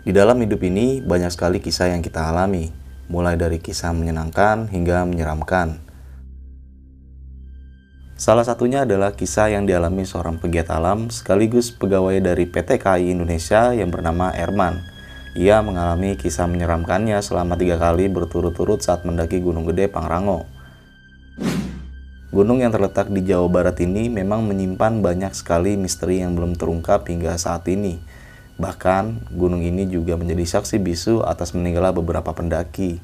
Di dalam hidup ini banyak sekali kisah yang kita alami, mulai dari kisah menyenangkan hingga menyeramkan. Salah satunya adalah kisah yang dialami seorang pegiat alam sekaligus pegawai dari PT KAI Indonesia yang bernama Erman. Ia mengalami kisah menyeramkannya selama tiga kali berturut-turut saat mendaki Gunung Gede Pangrango. Gunung yang terletak di Jawa Barat ini memang menyimpan banyak sekali misteri yang belum terungkap hingga saat ini. Bahkan, gunung ini juga menjadi saksi bisu atas meninggalnya beberapa pendaki.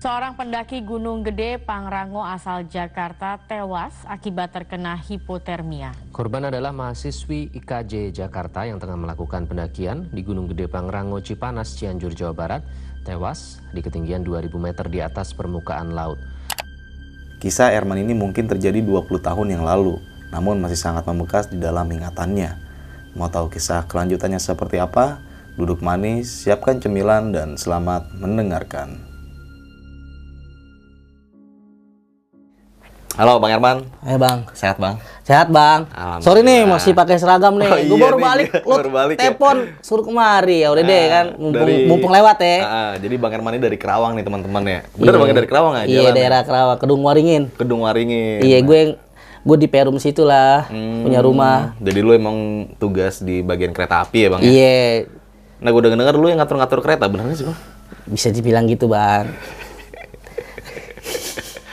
Seorang pendaki Gunung Gede Pangrango asal Jakarta tewas akibat terkena hipotermia. Korban adalah mahasiswi IKJ Jakarta yang tengah melakukan pendakian di Gunung Gede Pangrango Cipanas, Cianjur, Jawa Barat, tewas di ketinggian 2000 meter di atas permukaan laut. Kisah Erman ini mungkin terjadi 20 tahun yang lalu, namun masih sangat membekas di dalam ingatannya. Mau tahu kisah kelanjutannya seperti apa? Duduk manis, siapkan cemilan, dan selamat mendengarkan. Halo Bang Erman. Eh bang, Sehat Bang? sehat bang. Alhamdulillah. Sorry nih masih pakai seragam nih. Oh, gue iya baru nih, balik, lo baru balik ya. telepon suruh kemari ya udah deh Ah, kan, mumpung, dari- mumpung lewat ya. Ah, jadi Bang Erman ini dari Kerawang nih teman-teman ya. Bener Iya. Bang dari Kerawang aja. Iya daerah Kerawang, Kedung Waringin. Kedung Waringin. Iya gue gue di Perum situ lah, Hmm, punya rumah. Jadi lu emang tugas di bagian kereta api ya Bang? ya? Iya, Nah gue udah denger lu yang ngatur-ngatur kereta, bener sih Bang? bisa dibilang gitu bang.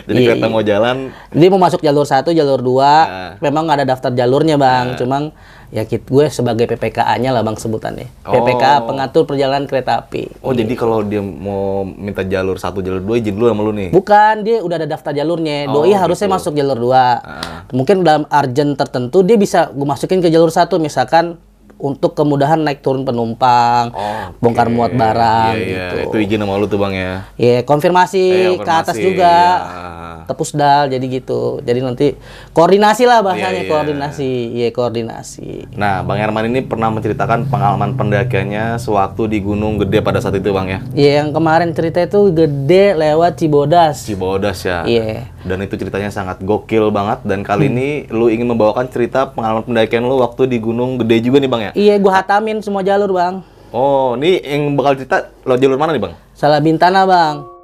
Jadi Iya, kereta iya. mau jalan, Dia mau masuk jalur satu, jalur dua. Ah. Memang nggak ada daftar jalurnya bang, cuman ya kit gue sebagai PPKA-nya lah bang sebutannya. Oh. PPKA pengatur perjalanan kereta api. oh jadi kalau dia mau minta jalur satu, jalur dua, izin dulu sama lu nih? Bukan, dia udah ada daftar jalurnya. Oh, Doi harusnya gitu. masuk jalur 2. Mungkin dalam urgent tertentu dia bisa gue masukin ke jalur satu misalkan untuk kemudahan naik turun penumpang, Oh, bongkar muat barang Iya, iya. gitu. Itu izin sama lu tuh Bang ya? Ya, konfirmasi, Eh, ke atas juga. iya. Tepus dal jadi gitu. Jadi nanti koordinasi lah bahasanya, Iya, iya. koordinasi. Iya, koordinasi. Nah, Bang Herman ini pernah menceritakan pengalaman pendakiannya sewaktu di Gunung Gede pada saat itu Bang ya? Iya, yang kemarin cerita itu gede lewat Cibodas. Cibodas ya. Iya. Dan itu ceritanya sangat gokil banget dan Hmm. kali ini lu ingin membawakan cerita pengalaman pendakian lu waktu di Gunung Gede juga nih Bang ya? Iya, gua hatamin semua jalur, Bang. Oh, ini yang bakal cerita lo jalur mana nih Bang? Salah bintana, Bang.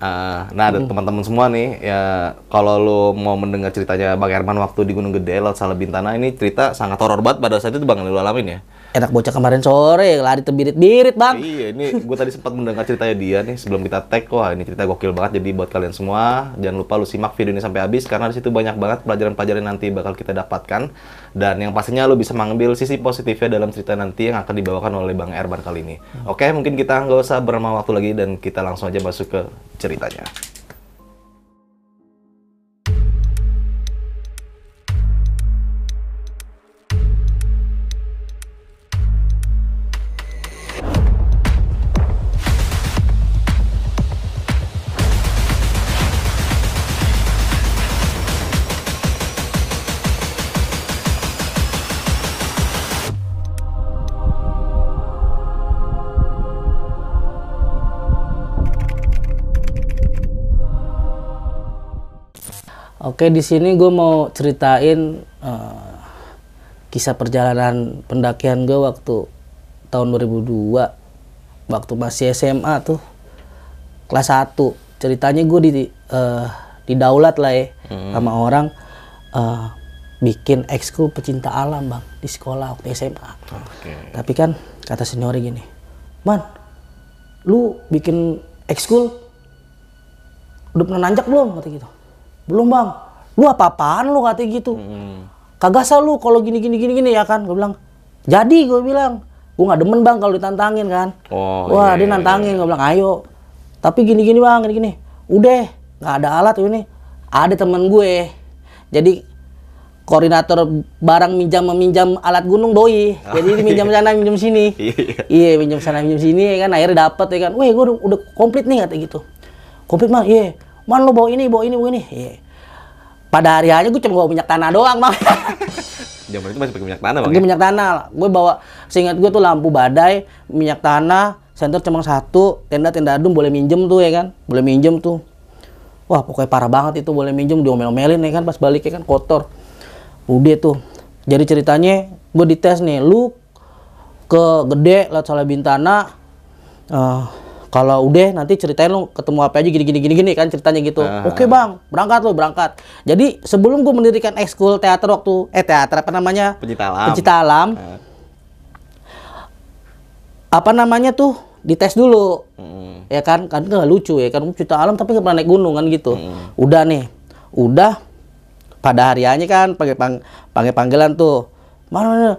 Ah, nah, ada teman-teman semua nih ya kalau lu mau mendengar ceritanya Bang Herman waktu di Gunung Gede laut Salabintana ini cerita sangat horor banget pada saat itu Bang lu alamin ya. Enak bocah kemarin sore, lari terbirit-birit, Bang. Iya, ini gue tadi sempat mendengar ceritanya dia nih sebelum kita tag. Wah, ini cerita gokil banget. Jadi buat kalian semua, jangan lupa lu simak video ini sampai habis karena di situ banyak banget pelajaran-pelajaran nanti bakal kita dapatkan. Dan yang pastinya lu bisa mengambil sisi positifnya dalam cerita nanti yang akan dibawakan oleh Bang Erban kali ini. Oke, mungkin kita nggak usah berlama waktu lagi dan kita langsung aja masuk ke ceritanya. Oke, di sini gue mau ceritain eh, kisah perjalanan pendakian gue waktu tahun 2002, waktu masih SMA tuh, kelas 1. Ceritanya gue di eh, di daulat lah ya, sama orang eh, bikin ekskul pecinta alam bang di sekolah waktu SMA. Oke. Tapi kan kata seniori gini, man, lu bikin ekskul udah pernah nanjak belum kata gitu. Belum bang. Lu apa-apaan lu kata gitu. Kagak sah lu kalau gini gini gini gini ya kan. Gue bilang, jadi gue bilang, gue nggak demen bang kalau ditantangin kan. Oh, Wah iya, dia iya, nantangin, gue bilang ayo. Tapi gini gini bang, gini gini. Udah, nggak ada alat ini. Ada temen gue. Jadi koordinator barang minjam meminjam alat gunung doi. Jadi dia minjam sana minjam sini. Iya. Iya minjam sana minjam sini ya kan akhirnya dapet ya kan. Weh gue udah, udah komplit nih kata gitu. Komplit mah iya. Man lo bawa ini bawa ini bawa ini. Iya. Pada hari hanya gue cuma bawa minyak tanah doang bang. Zaman itu masih pakai minyak tanah, Bang. Pakai ya? minyak tanah. Gue bawa seingat gue tuh lampu badai, minyak tanah, senter cuma satu, tenda tenda adum boleh minjem tuh ya kan. Boleh minjem tuh. wah pokoknya parah banget itu boleh minjem diomel-omelin ya kan pas balik ya kan kotor udah tuh jadi ceritanya gue dites nih lu ke gede lewat salah bintana eh, kalau udah nanti ceritain lu ketemu apa aja gini gini gini gini kan ceritanya gitu. Ah. oke bang. Berangkat lu berangkat. Jadi sebelum gue mendirikan ekskul teater waktu eh teater apa namanya? Pencipta alam. pencipta alam. Ah. apa namanya tuh? Dites dulu. Mm. ya kan? Kan nggak lucu ya kan? Pencipta alam tapi nggak pernah naik gunung kan gitu. Hmm. udah nih. Udah. Pada hariannya kan pakai pang, panggil panggilan tuh. Mana mana?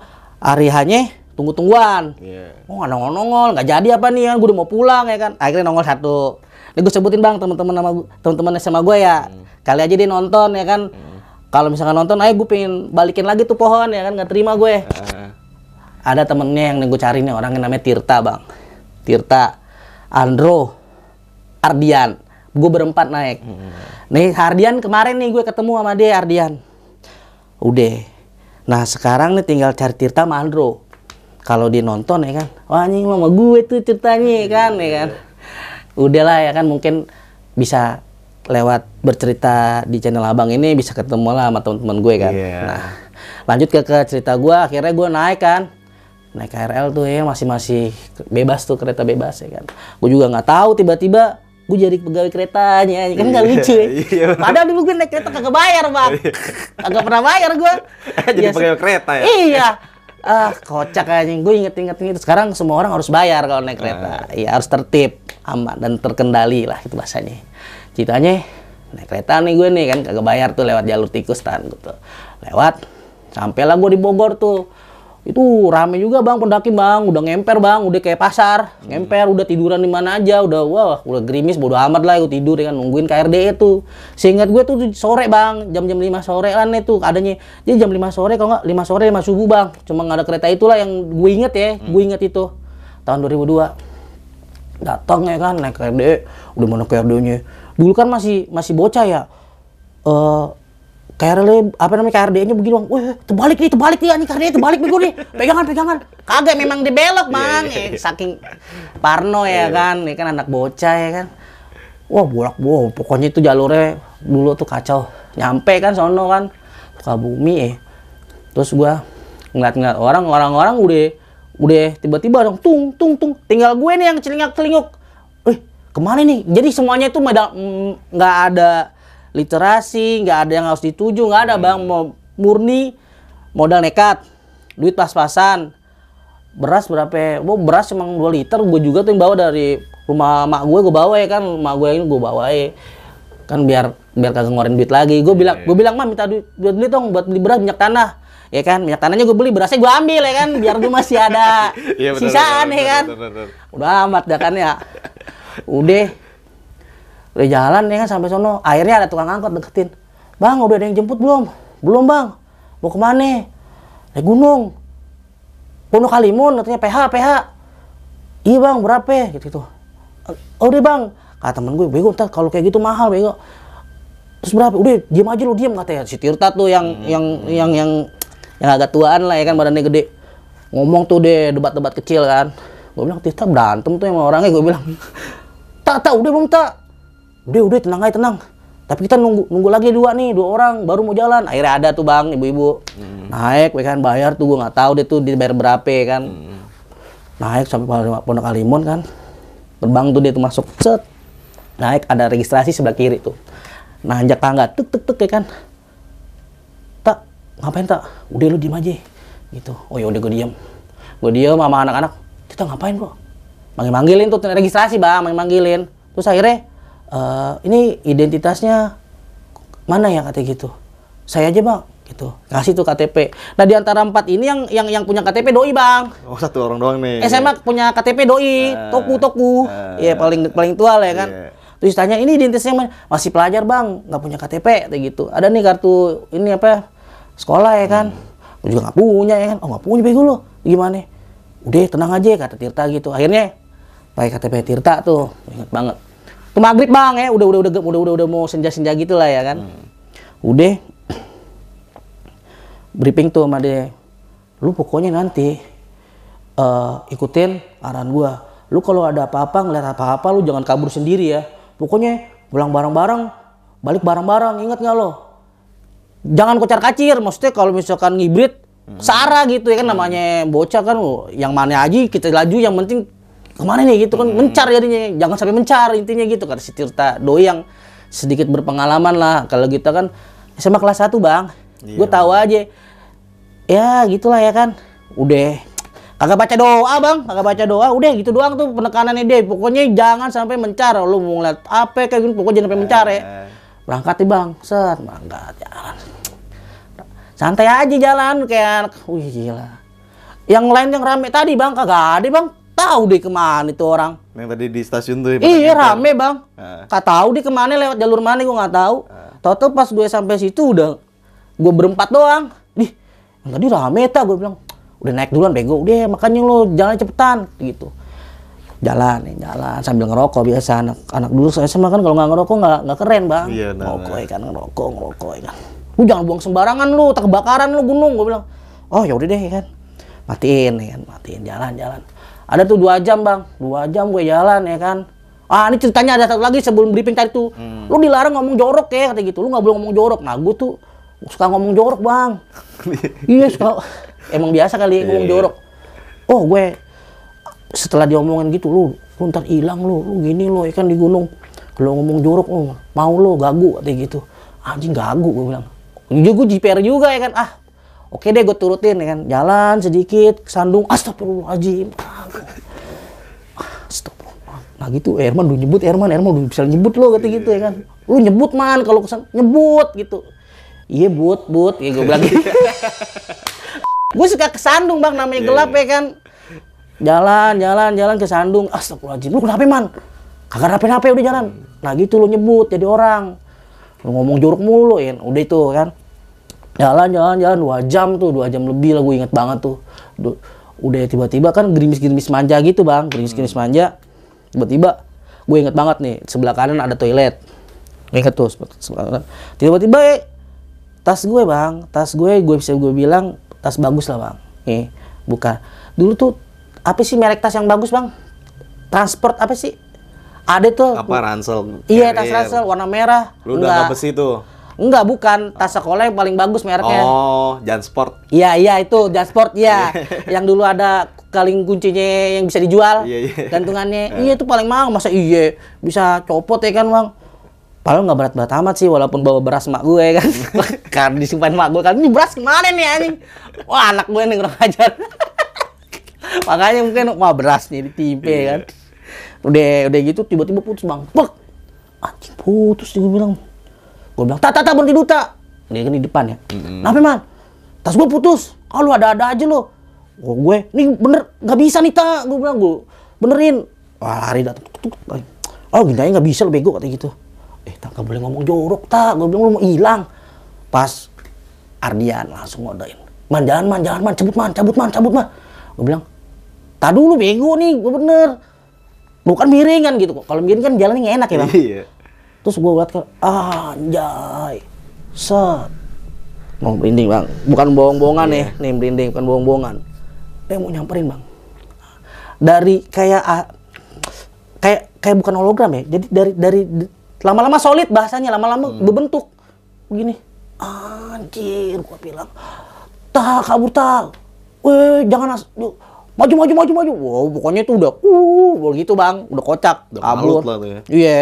Hari hanya tunggu tungguan Iya. Oh nggak nongol nongol nggak jadi apa nih kan? Gue udah mau pulang ya kan? Akhirnya nongol satu. Ini gue sebutin bang teman-teman sama teman-teman sama gue ya. Kali aja dia nonton ya kan? Kalau misalkan nonton ayo gue pengen balikin lagi tuh pohon ya kan? Nggak terima gue Ah. ada temennya yang gue cari nih orangnya namanya Tirta bang. Tirta. Andro. Ardian. Gue berempat naik. Nih Ardian kemarin nih gue ketemu sama dia Ardian. Udah. Nah sekarang nih tinggal cari Tirta sama Andro kalau dia nonton ya kan? Wah anjing mama gue tuh ceritanya ya kan? Ya kan? Udahlah ya kan? Mungkin bisa lewat bercerita di channel abang ini bisa ketemu lah sama teman-teman gue kan? Iya. nah lanjut ke, ke cerita gue. Akhirnya gue naik kan? Naik KRL tuh ya masih masih bebas tuh kereta bebas ya kan? Gue juga nggak tahu tiba-tiba gue jadi pegawai keretanya kan? Nggak Iya, lucu ya? iya, bener. padahal dulu gue naik kereta kagak bayar bang. Kagak pernah bayar gue. Jadi pegawai kereta ya? iya ah kocak aja gue inget-inget itu sekarang semua orang harus bayar kalau naik kereta. Ah. iya harus tertib aman dan terkendali lah itu bahasanya. Ceritanya naik kereta nih gue nih kan kagak bayar tuh lewat jalur tikus tan gitu. Lewat sampailah gue di Bogor tuh itu rame juga bang pendaki bang. Udah ngemper bang. Udah kayak pasar. Ngemper udah tiduran di mana aja. Udah wah udah gerimis bodo amat lah gue tidur ya kan. Nungguin KRD itu. Seingat gue tuh sore bang. Jam-jam 5 sore kan itu adanya. Jadi jam 5 sore kalau nggak 5 sore 5 subuh bang. Cuma nggak ada kereta itulah yang gue inget ya. Gue inget itu. Tahun 2002 datang ya kan naik KRD udah mana KRD-nya dulu kan masih masih bocah ya. Eh KRD apa namanya KRD-nya begini bang, wah terbalik nih, terbalik nih, ini KRD terbalik bego nih, pegangan pegangan, kagak memang dibelok bang, Eh, saking parno ya kan, ini kan anak bocah ya kan, wah bolak wow, pokoknya itu jalurnya dulu tuh kacau, nyampe kan sono kan, Sukabumi eh, terus gua ngeliat-ngeliat orang, orang-orang udah udah tiba-tiba dong tung tung tung, tinggal gue nih yang celingak celinguk, eh ke mana nih? Jadi semuanya itu mm, nggak ada literasi, nggak ada yang harus dituju, nggak ada bang, mau murni modal nekat, duit pas-pasan, beras berapa? ya? Gua beras emang 2 liter, gue juga tuh yang bawa dari rumah mak gue, gue bawa ya kan, mak gue ini gue bawa ya, kan biar biar kagak ngeluarin duit lagi. Gue bilang, gue bilang mah minta duit, duit beli dong buat beli beras minyak tanah. Ya kan, minyak tanahnya gue beli, berasnya gue ambil ya kan, biar gue masih ada Iya, bener, sisaan bener, ya kan. bener, bener, bener. Udah amat dah kan ya. Udah. Udah jalan ya kan sampai sono. Akhirnya ada tukang angkot deketin. Bang, udah ada yang jemput belum? Belum, Bang. Mau ke mana? Naik gunung. Pondok Kalimun, katanya PH, PH. Iya bang, berapa? Gitu gitu. Oh udah bang, kata temen gue, bego ntar kalau kayak gitu mahal bego. Terus berapa? Udah, diam aja lu diam katanya. Si Tirta tuh yang yang yang yang yang agak tuaan lah ya kan badannya gede. Ngomong tuh deh debat-debat kecil kan. Gue bilang Tirta berantem tuh sama orangnya. Gue bilang, tak tak udah bang tak. Udah udah tenang aja tenang. Tapi kita nunggu nunggu lagi dua nih dua orang baru mau jalan. Akhirnya ada tuh bang ibu-ibu naik, ya kan bayar tuh gue nggak tahu deh tuh dibayar berapa ya kan. Naik sampai Pondok- Kalimun kan. Terbang tuh dia tuh masuk set. Naik ada registrasi sebelah kiri tuh. Nanjak tangga tek tek tek ya kan. Tak ngapain tak? Udah lu diem aja gitu. Oh ya udah gue diem. Gue diem sama anak-anak. Kita ngapain kok? Manggil-manggilin tuh registrasi bang, manggil-manggilin. Terus akhirnya eh, ini identitasnya mana ya katanya gitu. Saya aja bang gitu. Kasih tuh KTP. Nah di antara empat ini yang yang yang punya KTP doi bang. Oh, satu orang doang nih. SMA punya KTP doi, Ah. toku toku, Ah. ya paling paling tua lah ya kan. Iya. Terus tanya ini identitasnya mana? masih pelajar bang, nggak punya KTP, kayak gitu. Ada nih kartu ini apa sekolah ya kan? Gue juga nggak punya ya kan? Oh nggak punya bego lo, gimana? Udah tenang aja kata Tirta gitu. Akhirnya pakai KTP Tirta tuh, inget banget. Tuh maghrib bang ya, udah udah udah udah udah, udah mau senja senja gitu lah ya kan. Udah briefing tuh sama dia. Lu pokoknya nanti eh, ikutin arahan gua. Lu kalau ada apa-apa ngeliat apa-apa lu jangan kabur sendiri ya. Pokoknya pulang bareng-bareng balik bareng-bareng inget nggak lo jangan kocar kacir maksudnya kalau misalkan ngibrit Sarah gitu ya kan namanya bocah kan oh, yang mana aja kita laju yang penting ke mana nih? Gitu kan mencar jadinya. Jangan sampai mencar intinya gitu kan si Tirta Doi yang sedikit berpengalaman lah kalau kita kan. SMA kelas 1 bang. Gue tahu aja. Ya gitulah ya kan. Udah. Kagak baca doa bang. Kagak baca doa. Udah gitu doang tuh penekanannya dia pokoknya jangan sampai mencar. Lu mau ngeliat apa kayak gini pokoknya jangan sampai mencar ya. Berangkat nih bang. Set berangkat jalan. Santai aja jalan kayak wih gila. Yang lain yang rame tadi bang. Kagak ada bang tahu deh ke mana itu orang Yang tadi di stasiun tuh. ya, Iya rame bang. Ah. Gak tahu di ke mana lewat jalur mana gue nggak tahu. Tahu pas gue sampai situ udah gue berempat doang. Ih, yang tadi rame tak gue bilang. Udah naik duluan bego. Udah makanya lo jalan cepetan gitu. Jalan nih, jalan sambil ngerokok biasa anak anak dulu saya sama kan kalau nggak ngerokok nggak nggak keren bang. Iya, nah, ngerokok ya kan ngerokok ngerokok ya kan. Lu jangan buang sembarangan lu, tak kebakaran lu gunung gue bilang. Oh ya udah deh kan. Matiin ya kan, matiin jalan jalan. Ada tuh dua jam bang, dua jam gue jalan ya kan. Ah ini ceritanya ada satu lagi sebelum briefing tadi tuh. Lu dilarang ngomong jorok ya kata gitu. Lu nggak boleh ngomong jorok. Nah gue tuh suka ngomong jorok bang. iya suka. Emang biasa kali ya ngomong jorok. Oh gue setelah diomongin gitu lu, lu ntar hilang lu, lu gini lu ya kan di gunung. Kalau ngomong jorok lu, mau lu gagu katanya gitu. Anjing gagu gue bilang. Juga gue jiper juga ya kan. Ah Oke deh gue turutin ya kan. Jalan sedikit, sandung. Astagfirullahaladzim. Astagfirullah. Nah gitu, Herman udah nyebut Herman, Herman udah bisa nyebut lo kata gitu ya kan. Lu nyebut man kalau kesan nyebut gitu. Iya but, but, ya gue bilang gitu. gue suka kesandung bang, namanya gelap ya kan. Jalan, jalan, jalan ke sandung. Astagfirullahaladzim, lu kenapa man? Kagak nape-nape udah jalan. Nah gitu lu nyebut jadi orang. Lu ngomong jorok mulu ya, udah itu kan jalan jalan jalan dua jam tuh dua jam lebih lah gue inget banget tuh udah tiba-tiba kan gerimis-gerimis manja gitu bang. Gerimis-gerimis manja. Tiba-tiba gue inget banget nih sebelah kanan ada toilet. Inget tuh sebelah kanan. tiba-tiba eh, tas gue bang. Tas gue gue bisa gue bilang tas bagus lah bang. Nih bukan dulu tuh apa sih merek tas yang bagus bang? Transport apa sih? Ada tuh. Apa ransel? iya tas carrier. ransel warna merah. Lu udah nggak besi tuh. Enggak, bukan. Tas sekolah yang paling bagus mereknya. Oh, Jansport. Iya, iya itu Jansport ya. yang dulu ada kaling kuncinya yang bisa dijual. Iya, iya. Gantungannya. iya itu paling mahal. Masa iya bisa copot ya kan, Bang? Padahal nggak berat-berat amat sih walaupun bawa beras mak gue kan. kan disimpan mak gue kan ini beras ke mana nih anjing? Wah, anak gue nih kurang ajar. Makanya mungkin wah beras nih ditimpe kan. Udah udah gitu tiba-tiba putus, Bang. Bek. Anjing putus nih gue bilang. Gue bilang, "Tak, tak, tak, berhenti dulu, tak." Dia kan di depan ya. Kenapa, Man? Tas gue putus. Kalau ada-ada aja lo. Oh, gue, nih bener, nggak bisa nih, tak. Gue bilang, gue benerin. Wah, lari datang. Oh, gini aja nggak bisa lo bego, katanya gitu. Eh, tak, nggak boleh ngomong jorok, tak. Gue bilang, lo mau hilang. Pas Ardian langsung ngodain. Man, jangan, man, jangan, man. Cabut, man, cabut, man, cabut, man. Gue bilang, tak dulu bego nih, gue bener. Bukan miring kan gitu. Kalau miring kan jalannya nggak enak ya, Bang. Iya. Terus gue liat kan, anjay, set. Mau merinding bang, bukan bohong-bohongan nih, nih merinding, bukan bohong-bohongan. Dia mau nyamperin bang. Dari kayak, ah, kayak kayak bukan hologram ya, jadi dari dari lama-lama solid bahasanya, lama-lama berbentuk. Begini, anjir, gue bilang, tak kabur tak, weh jangan as, yuk, maju maju maju maju, wow pokoknya itu udah, uh, begitu bang, udah kocak, Udah kabur. ya. Iya.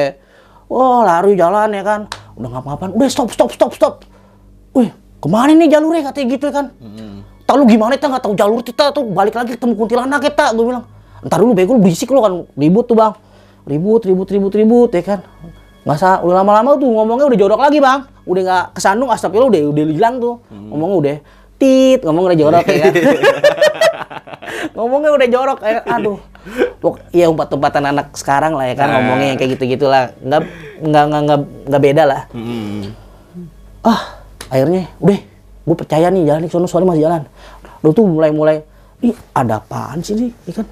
Wah, lari jalan ya kan. Udah ngapa-ngapain. Udah stop, stop, stop, stop. Wih, ke mana nih jalurnya katanya gitu ya kan. Tak lu gimana kita nggak tahu jalur kita tuh balik lagi ketemu kuntilanak kita gue bilang. Ntar dulu bego lu berisik lu kan ribut tuh bang. Ribut, ribut, ribut, ribut ya kan. Masa udah lama-lama tuh ngomongnya udah jorok lagi bang. Udah nggak kesandung astagfirullah udah udah hilang tuh. Ngomongnya udah tit, ngomong udah jorok ya kan. ngomongnya udah jorok ya aduh ya umpat-umpatan anak sekarang lah ya kan ngomongnya yang kayak gitu gitulah nggak nggak nggak nggak nggak beda lah. Mm. ah akhirnya udah gue percaya nih jalan nih sono soalnya masih jalan. Lu tuh mulai mulai ih ada apaan sih nih? Ya kan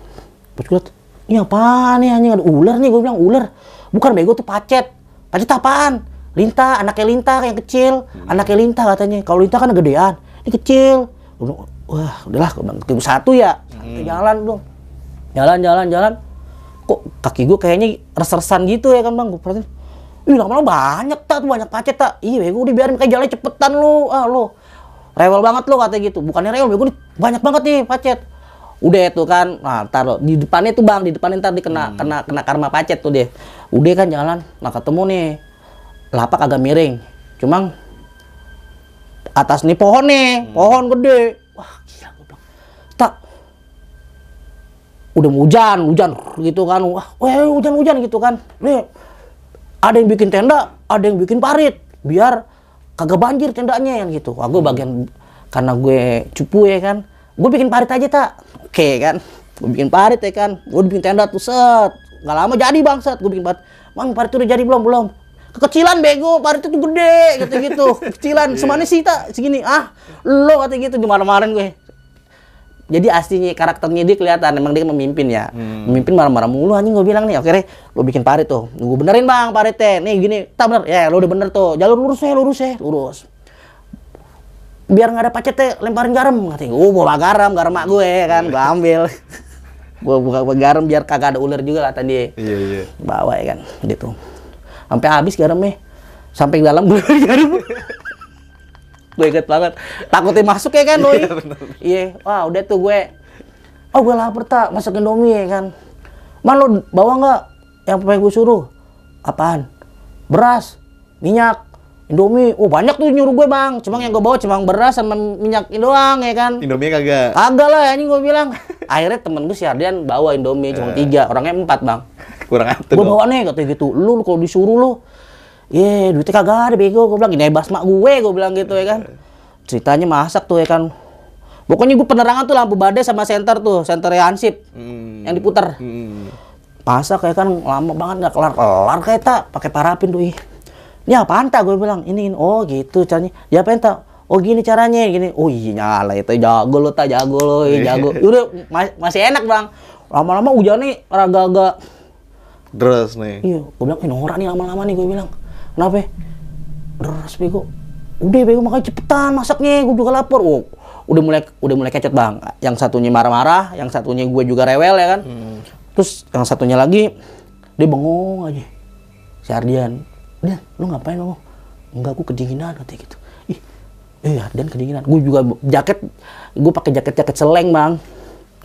pas gue ini apaan nih anjing? Ada ular nih gue bilang ular? Bukan bego tuh pacet. Pacet apaan? Lintah anaknya lintah yang kecil. Anaknya lintah katanya kalau lintah kan gedean ini kecil. Gue bilang wah udahlah gue bilang satu ya Santai jalan dong jalan jalan jalan kok kaki gue kayaknya res-resan gitu ya kan bang gue perhatiin Ih, lama-lama banyak tak tuh banyak pacet tak. Iya, bego udah biarin kayak jalan cepetan lu. Ah, lu. Rewel banget lu katanya gitu. Bukannya rewel, bego banyak banget nih pacet. Udah itu kan, nah taruh di depannya tuh bang, di depannya ntar dikena kena kena karma pacet tuh dia. Udah kan jalan, nah ketemu nih lapak agak miring. Cuma atas nih pohon nih, pohon gede. Udah mau hujan, hujan gitu kan. Wah, weh hujan-hujan gitu kan. Nih, ada yang bikin tenda, ada yang bikin parit, biar kagak banjir tendanya yang gitu. Wah, gue bagian karena gue cupu ya kan, gue bikin parit aja tak. Oke kan, gue bikin parit ya kan, gue bikin tenda tuh set, nggak lama jadi bang set, gue bikin parit. Bang parit udah jadi belum belum? Kekecilan bego, parit itu gede gitu-gitu, kecilan. Semana sih tak segini, ah lo kata gitu dimarah-marahin gue jadi aslinya karakternya dia kelihatan emang dia memimpin ya. Memimpin marah-marah mulu anjing gue bilang nih. Akhirnya lo bikin parit tuh. Gue benerin bang paritnya nih gini. Tak bener. Ya lo udah bener tuh. Jalur lurus ya lurus ya lurus. Biar nggak ada pacetnya lemparin garam. Katanya gue bawa garam garam mak gue kan? Gue ambil. Gue buka garam biar kagak ada ular juga kata dia. Iya, iya. bawa ya kan? Gitu. Sampai habis garamnya. Sampai dalam gue garam gue inget banget. Takutnya masuk ya kan doi? iya. Wah udah tuh gue oh gue lapar tak masak indomie ya kan. Man lo bawa nggak yang pengen gue suruh? Apaan? Beras minyak indomie. Oh banyak tuh nyuruh gue bang. Cuma yang gue bawa cuma beras sama minyak doang ya kan. Indomie kagak. Kagak lah anjing gue bilang. Akhirnya temen gue si Ardian bawa Indomie cuma tiga, orangnya empat bang. Kurang atur Gue bawa nih katanya gitu. Lu kalau disuruh lu, ye duitnya kagak ada bego. Gue bilang ini hebas mak gue, gue bilang gitu ya kan. Ceritanya masak tuh ya kan. Pokoknya gue penerangan tuh lampu badai sama senter tuh, senter Hansip Hmm. yang diputar. Hmm. Masak ya kan lama banget nggak kelar kelar kayak tak pakai parafin tuh. ih. Ini apaan tak gue bilang ini, ini. oh gitu caranya. Ya apa tak? Oh gini caranya gini. Oh iya nyala itu jago lo tak jago lo, iya, jago. Udah ma- masih enak bang. Lama-lama hujannya agak-agak Terus nih. Iya, gue bilang, eh norak nih lama-lama nih, gue bilang. Kenapa? Deras bego. Udah bego makanya cepetan masaknya, gue juga lapar. Oh, udah mulai udah mulai kecet bang. Yang satunya marah-marah, yang satunya gue juga rewel ya kan. Terus yang satunya lagi dia bengong aja. Si Ardian, dia lu ngapain lo? Enggak, gue kedinginan katanya gitu. Ih, eh Ardian kedinginan. Gue juga jaket, gue pakai jaket jaket seleng bang.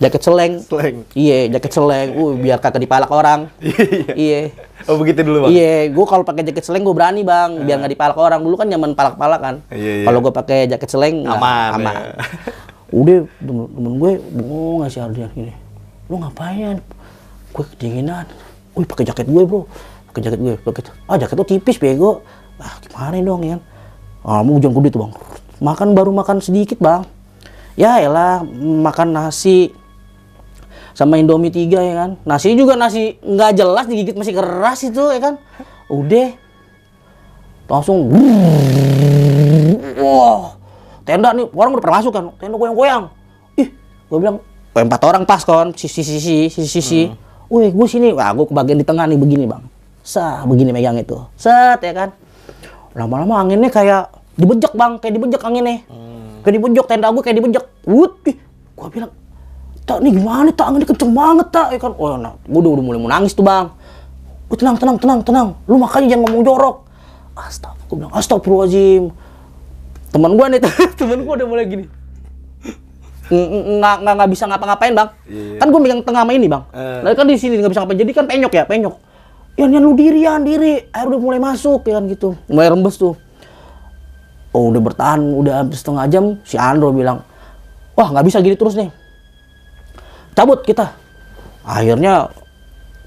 Jaket seleng. Seleng. Iya, jaket seleng. Uh, biar kagak dipalak orang. iya. Oh begitu dulu bang. Iya, gue kalau pakai jaket seleng gue berani bang, biar nggak dipalak orang. Dulu kan zaman palak-palak kan. Iya, iya. Kalau gue pakai jaket seleng Aman, aman. ya. Udah temen, temen gue bengong nggak sih Ardian gini. Lu ngapain? Gue kedinginan. Wih pakai jaket gue bro. Pakai jaket gue. Pakai ah jaket lu tipis bego. Ah gimana dong ya? Ah mau hujan gede tuh bang. Makan baru makan sedikit bang. Ya elah makan nasi sama Indomie tiga ya kan. Nasi juga nasi nggak jelas digigit masih keras itu ya kan. Udah. Langsung wah. Tenda nih orang udah pernah masuk kan? Tenda goyang-goyang. Ih gue bilang "Wah, empat orang pas kon. Sisi sisi sisi sisi wih gue sini. Wah gue kebagian di tengah nih begini bang. Sah begini megang itu. Set ya kan? Lama-lama anginnya kayak dibejek bang. Kayak dibejek anginnya. Kayak dibejek tenda gue kayak dibejek. Wut ih. Gue bilang tak nih gimana tak anginnya kenceng banget tak ya kan oh nah gue udah, udah mulai mau nangis tuh bang Gue tenang, tenang, tenang, tenang. Lu makanya jangan ngomong jorok. Astagfirullah. Gue bilang, astagfirullahaladzim. Temen gue nih, temen gue udah mulai gini. Ng- ng- Nggak, nggak, nggak bisa ngapa-ngapain bang. Kan gue megang tengah sama ini bang. Eh. Nah, kan di sini nggak bisa ngapain. Jadi kan penyok ya, penyok. Ya, Yan lu diri, Yan diri. Air udah mulai masuk ya kan gitu. Mulai rembes tuh. Oh udah bertahan, udah hampir setengah jam. Si Andro bilang, wah nggak bisa gini terus nih. Cabut kita. Akhirnya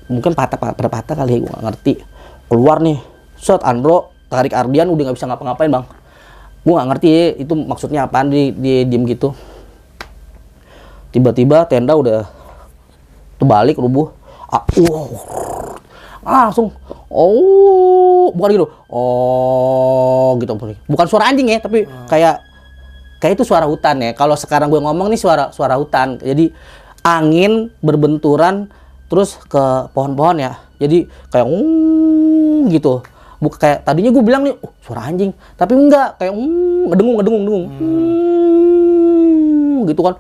mungkin patah patah, patah kali gue gak ngerti. Keluar nih. Set Andro tarik Ardian udah nggak bisa ngapa-ngapain bang. Gue nggak ngerti ya, itu maksudnya apaan di, di diem gitu. Tiba-tiba tenda udah terbalik rubuh. Ah, wow. langsung oh bukan gitu. Oh gitu bukan suara anjing ya tapi kayak kayak itu suara hutan ya. Kalau sekarang gue ngomong nih suara suara hutan. Jadi angin berbenturan terus ke pohon-pohon ya. Jadi kayak "Mm," gitu. Bukan kayak tadinya gue bilang nih "Oh, suara anjing. Tapi enggak kayak "Mm," ngedengung ngedengung ngedengung. "Mm," gitu kan.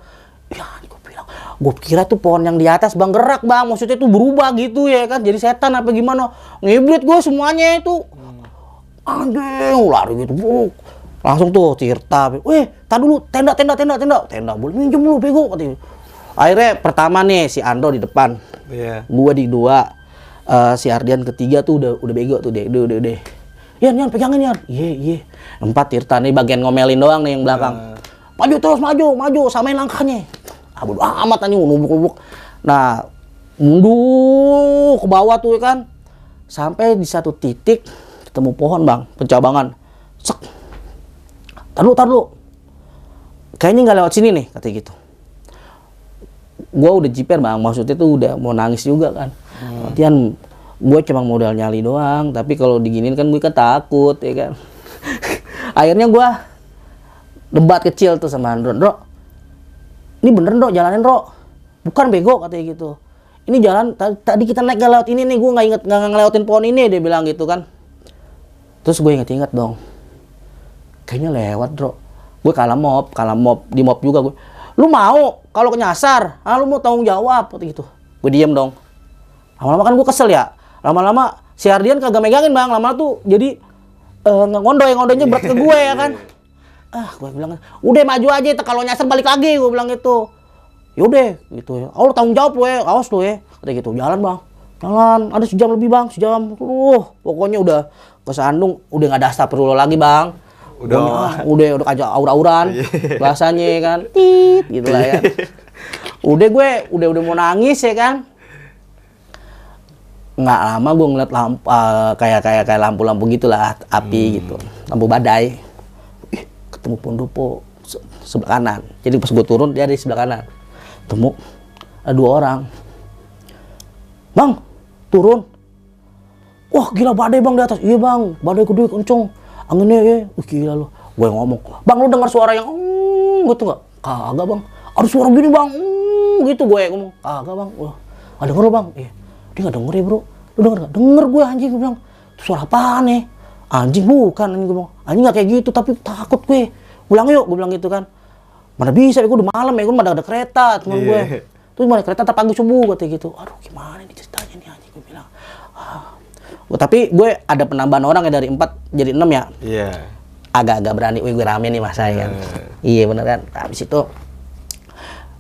Ya gue bilang gue kira tuh pohon yang di atas bang gerak bang. Maksudnya tuh berubah gitu ya kan. Jadi setan apa gimana? Ngibrit gue semuanya itu. Anjing lari gitu buk langsung tuh Tirta. Weh tar dulu tenda tenda tenda tenda. Tenda boleh minjem lu bego katanya akhirnya pertama nih si Andro di depan Iya. gua di dua Eh, si Ardian ketiga tuh udah udah bego tuh deh udah udah deh Yan, Yan, pegangin Yan. Iya, iya. Empat Tirta nih bagian ngomelin doang nih yang belakang. Maju terus, maju, maju, samain langkahnya. Ah, bodo amat nih, nubuk-nubuk. Nah, mundur ke bawah tuh ya kan. Sampai di satu titik ketemu pohon, Bang, pencabangan. Sek. Tar dulu. Kayaknya nggak lewat sini nih, katanya gitu gue udah jiper bang. Maksudnya tuh udah mau nangis juga kan. Artian gue cuma modal nyali doang. Tapi kalau diginin kan gue kan takut ya kan. Akhirnya gue debat kecil tuh sama Andro. Andro ini bener Andro jalanin Andro bukan bego katanya gitu. Ini jalan ta- tadi kita naik gak lewat ini nih gue nggak inget nggak ngelewatin pohon ini dia bilang gitu kan. Terus gue inget-inget dong. Kayaknya lewat bro gue kalah mob kalah mob di mob juga gue lu mau? Kalau kenyasar ah lu mau tanggung jawab. Gitu gue diem dong. Lama-lama kan gue kesel ya. Lama-lama si Ardian kagak megangin bang. Lama tuh jadi eh ngondoy ngondoynya berat ke gue ya kan? Ah gue bilang udah maju aja. Kalau nyasar balik lagi gue bilang gitu. Yaudah gitu ya. Oh lu tanggung jawab lu ya. Awas lu ya. Kata gitu. Jalan bang. Jalan. Ada sejam lebih bang. Sejam. Uh pokoknya udah ke Sandung udah nggak ada astagfirullah lagi bang Udah. Ah, udah udah aja aur-auran bahasanya ya kan. Tit gitu lah ya. Udah gue udah udah mau nangis ya kan. Nggak lama gue ngeliat lampu eh, kayak kayak kayak lampu-lampu gitulah api gitu. Lampu badai. Ih, ketemu pondopo se- sebelah kanan. Jadi pas gue turun dia di sebelah kanan. Ketemu ada dua orang. Bang turun. Wah gila badai bang di atas. Iya bang badai gede kenceng anginnya ya Wih, gila lu. Gue ngomong. Bang lu dengar suara yang mm, gitu nggak? Kagak bang. Ada suara gini bang mm, gitu gue ngomong. Kagak bang. Wah nggak denger lu bang? Iya. Dia nggak denger ya bro. Lu denger nggak? Denger gue anjing gue bilang. "Itu suara apaan nih anjing bukan anjing gue bilang. Anjing nggak kayak gitu tapi takut gue. Pulang yuk gue bilang gitu kan. Mana bisa ya gue udah malam ya gue mana ada kereta teman gue Iya. terus mana kereta tak pagi subuh katanya gitu. Aduh gimana nih ceritanya nih anjing? gue. Gua- tapi gue ada penambahan orang ya dari empat jadi enam ya Iya. agak-agak berani, wih gue rame nih mas saya kan. Iya bener kan. Habis itu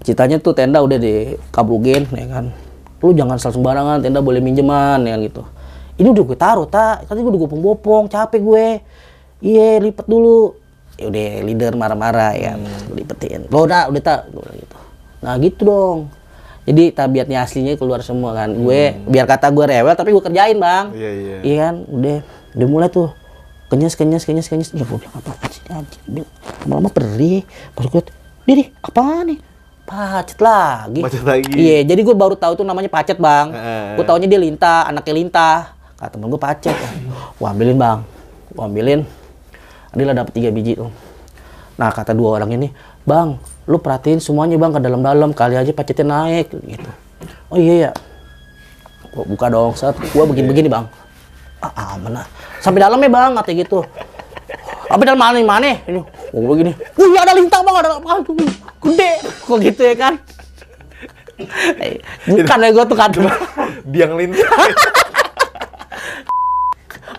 ceritanya tuh tenda udah dikabulin ya kan. Lu jangan asal sembarangan, tenda boleh minjeman ya kan gitu. Ini udah gue taruh tak, tadi gue udah bopong-bopong, capek gue. Iya lipat dulu. Ya udah leader marah-marah ya, gue lipetin. Lo udah, udah tak, gue gitu. Nah gitu dong. Jadi tabiatnya aslinya keluar semua kan. Gue biar kata gue rewel tapi gue kerjain bang. Iya, iya. Iya kan, udah, udah mulai tuh kenyas, kenyas, kenyas, kenyas. Ya gue bilang apa sih anjing? Lama-lama perih. Pas gue, Didi, apa nih? Pacet lagi. Pacet lagi. Iya, jadi gue baru tahu tuh namanya pacet bang. Heeh. Gue taunya dia lintah, anaknya lintah. Kata temen gue pacet. Gue ambilin bang, gue ambilin. Adila dapet tiga biji tuh. Nah kata dua orang ini, bang, lu perhatiin semuanya bang ke dalam-dalam kali aja pacetnya naik gitu. Oh iya ya. Gua buka dong, saat gua begini-begini bang. Ah aman lah. Sampai dalam ya bang, kata gitu. Apa dalam mana mana? Ini, gua begini. Wih ada lintah bang, ada aduh, gede. Kok gitu ya kan? Eh, Bukan ya gua tuh kan. Biang lintah.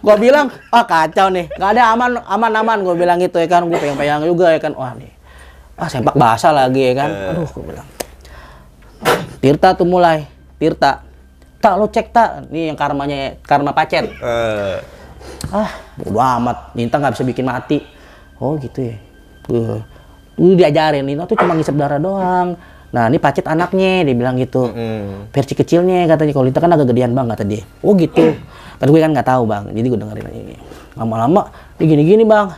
gua bilang ah kacau nih nggak ada aman aman aman gua bilang gitu ya kan gua pengen pengen juga ya kan wah nih ah sempak basah lagi ya kan? Aduh gua bilang. Tirta tuh mulai Tirta. Tak lo cek tak. Nih yang karmanya karma pacet. Eh, ah bodo amat. Ninta nggak bisa bikin mati. Oh gitu ya. Gue lu diajarin Ninta tuh cuma ngisep darah doang. Nah ini pacet anaknya dia bilang gitu. Mm. versi kecilnya katanya. Kalau Ninta kan agak gedean bang kata dia. Oh gitu. Tapi gue kan nggak tahu bang. Jadi gue dengerin ini. Lama-lama dia gini-gini bang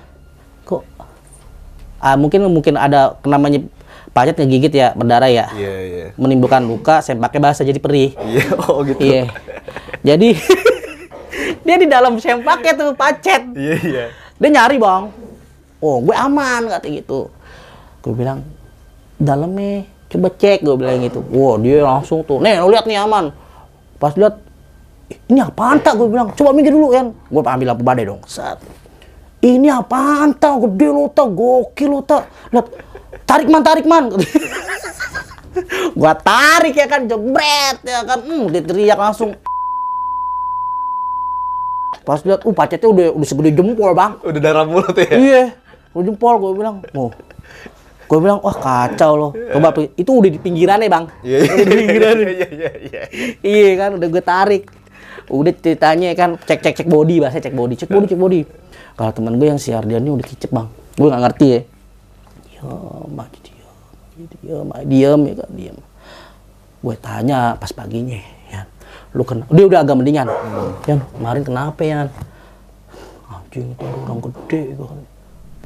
ah, mungkin mungkin ada namanya pacet ngegigit ya berdarah ya Iya, iya. menimbulkan luka sempaknya basah jadi perih Iya, oh gitu. Iya. Jadi dia di dalam sempaknya tuh pacet. Iya, iya. Dia nyari bang. Oh gue aman kata gitu. Gue bilang dalamnya coba cek gue bilang gitu. Wah dia langsung tuh. Nih lo lihat nih aman. Pas lihat "Ih, ini apaan tak gue bilang. Coba minggir dulu kan. Gue ambil lampu badai dong. Set. Ini apaan tak gede lo tak gokil lo tak. Lihat tarik man tarik man. gua tarik ya kan. Jebret ya kan. Hmm dia teriak langsung. Pas lihat uh pacetnya udah udah segede jempol bang. Udah darah mulut ya? iya. Udah jempol gue bilang. Oh. Gue bilang wah kacau loh coba pi- itu udah di pinggirannya bang. Iya, iya, udah di pinggirannya iya, iya, iya. iya. Kan. Udah gue tarik. Udah ceritanya kan. Cek cek cek body bahasa cek body cek body cek body kalau teman gue yang si Ardian ini udah kicep bang. Gue nggak ngerti ya. Diam aja diam diam aja, diam ya kan? Diam gue tanya pas paginya ya lu kena dia udah agak mendingan. Yan kemarin kenapa ya anjing itu orang gede gue kan.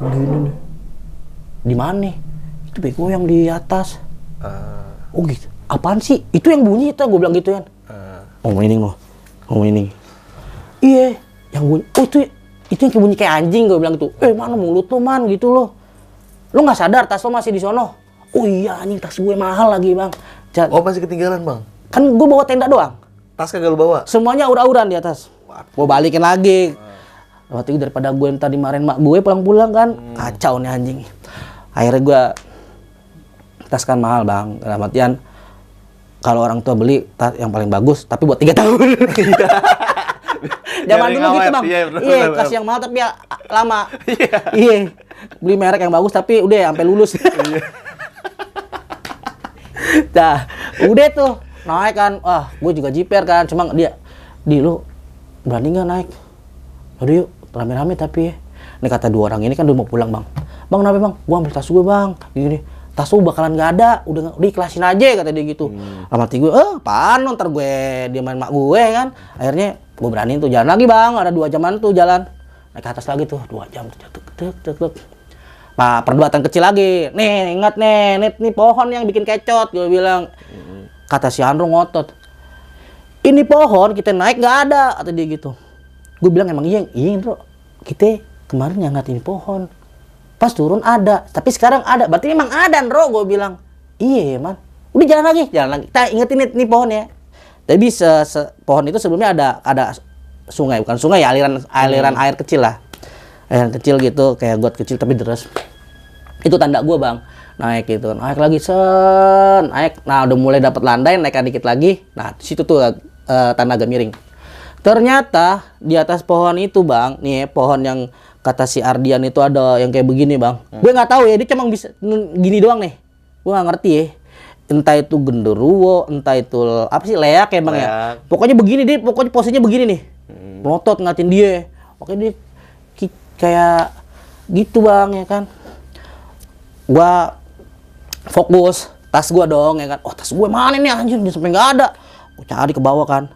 Begini nih di mana? Itu bego yang di atas. Ah, oh gitu? Apaan sih? Itu yang bunyi itu gue bilang gitu kan ah. ngomong ini loh ngomong ini. Iya yang bunyi. Oh itu itu yang bunyi kayak anjing gue bilang gitu. Eh mana mulut lo man gitu loh. Lo nggak sadar tas lo masih di sono? Oh iya anjing tas gue mahal lagi bang. Ja- Oh masih ketinggalan bang? kan gue bawa tenda doang. Tas kagak lu bawa? semuanya aur-auran di atas. Gue balikin lagi. Waktu itu daripada gue yang tadi marahin mak gue pulang-pulang kan? Kacau nih anjing. Akhirnya gue tas kan mahal bang. Dalam artian kalau orang tua beli tas yang paling bagus tapi buat tiga tahun zaman Biar dulu gitu bang iya, bener, iya bener. yang mahal tapi ya lama iya beli merek yang bagus tapi udah sampai lulus Iya. Nah, udah tuh naik kan, wah gue juga jiper kan, cuma dia di lu berani nggak naik? Yaudah yuk, rame-rame tapi ya. Ini kata dua orang ini kan udah mau pulang bang. Bang kenapa bang? Gua ambil tas gue bang. Gini, tas lu bakalan nggak ada, udah udah ikhlasin aja kata dia gitu. Lama hati gue, eh apaan ntar gue dia main mak gue kan. Akhirnya gue berani tuh jalan lagi bang, ada dua jaman tuh jalan. Naik ke atas lagi tuh, dua jam tuh, tek tek tek tek. Pak, perdebatan kecil lagi. Nih, ingat nih, nih, nih pohon yang bikin kecot. Gue bilang, kata si Andro ngotot. Ini pohon kita naik nggak ada, kata dia gitu. Gue bilang emang iya, iya Andro. Kita kemarin yang ini pohon. Pas turun ada, tapi sekarang ada. Berarti memang ada, Andro. Gue bilang, iya man. Udah jalan lagi, jalan lagi. Kita ingetin nih, nih pohon ya. Tapi se, se- pohon itu sebelumnya ada ada sungai, bukan sungai ya, aliran aliran air kecil lah. Yang kecil gitu kayak got kecil tapi deras itu tanda gua bang. Naik gitu naik lagi sen naik. Nah udah mulai dapat landai naik dikit lagi. Nah situ tuh eh, tanda agak miring. Ternyata di atas pohon itu bang nih pohon yang kata si Ardian itu ada yang kayak begini bang. Gue nggak tahu ya dia cuma bisa gini doang nih. Gue nggak ngerti ya entah itu genderuwo entah itu apa sih leak ya bang ya? Pokoknya begini dia pokoknya posisinya begini nih. Melotot ngatin dia. Oke dia kayak gitu bang ya kan? Gua fokus tas gua dong ya kan? Oh tas gue mana nih anjir dia sampai nggak ada. Gua cari ke bawah kan?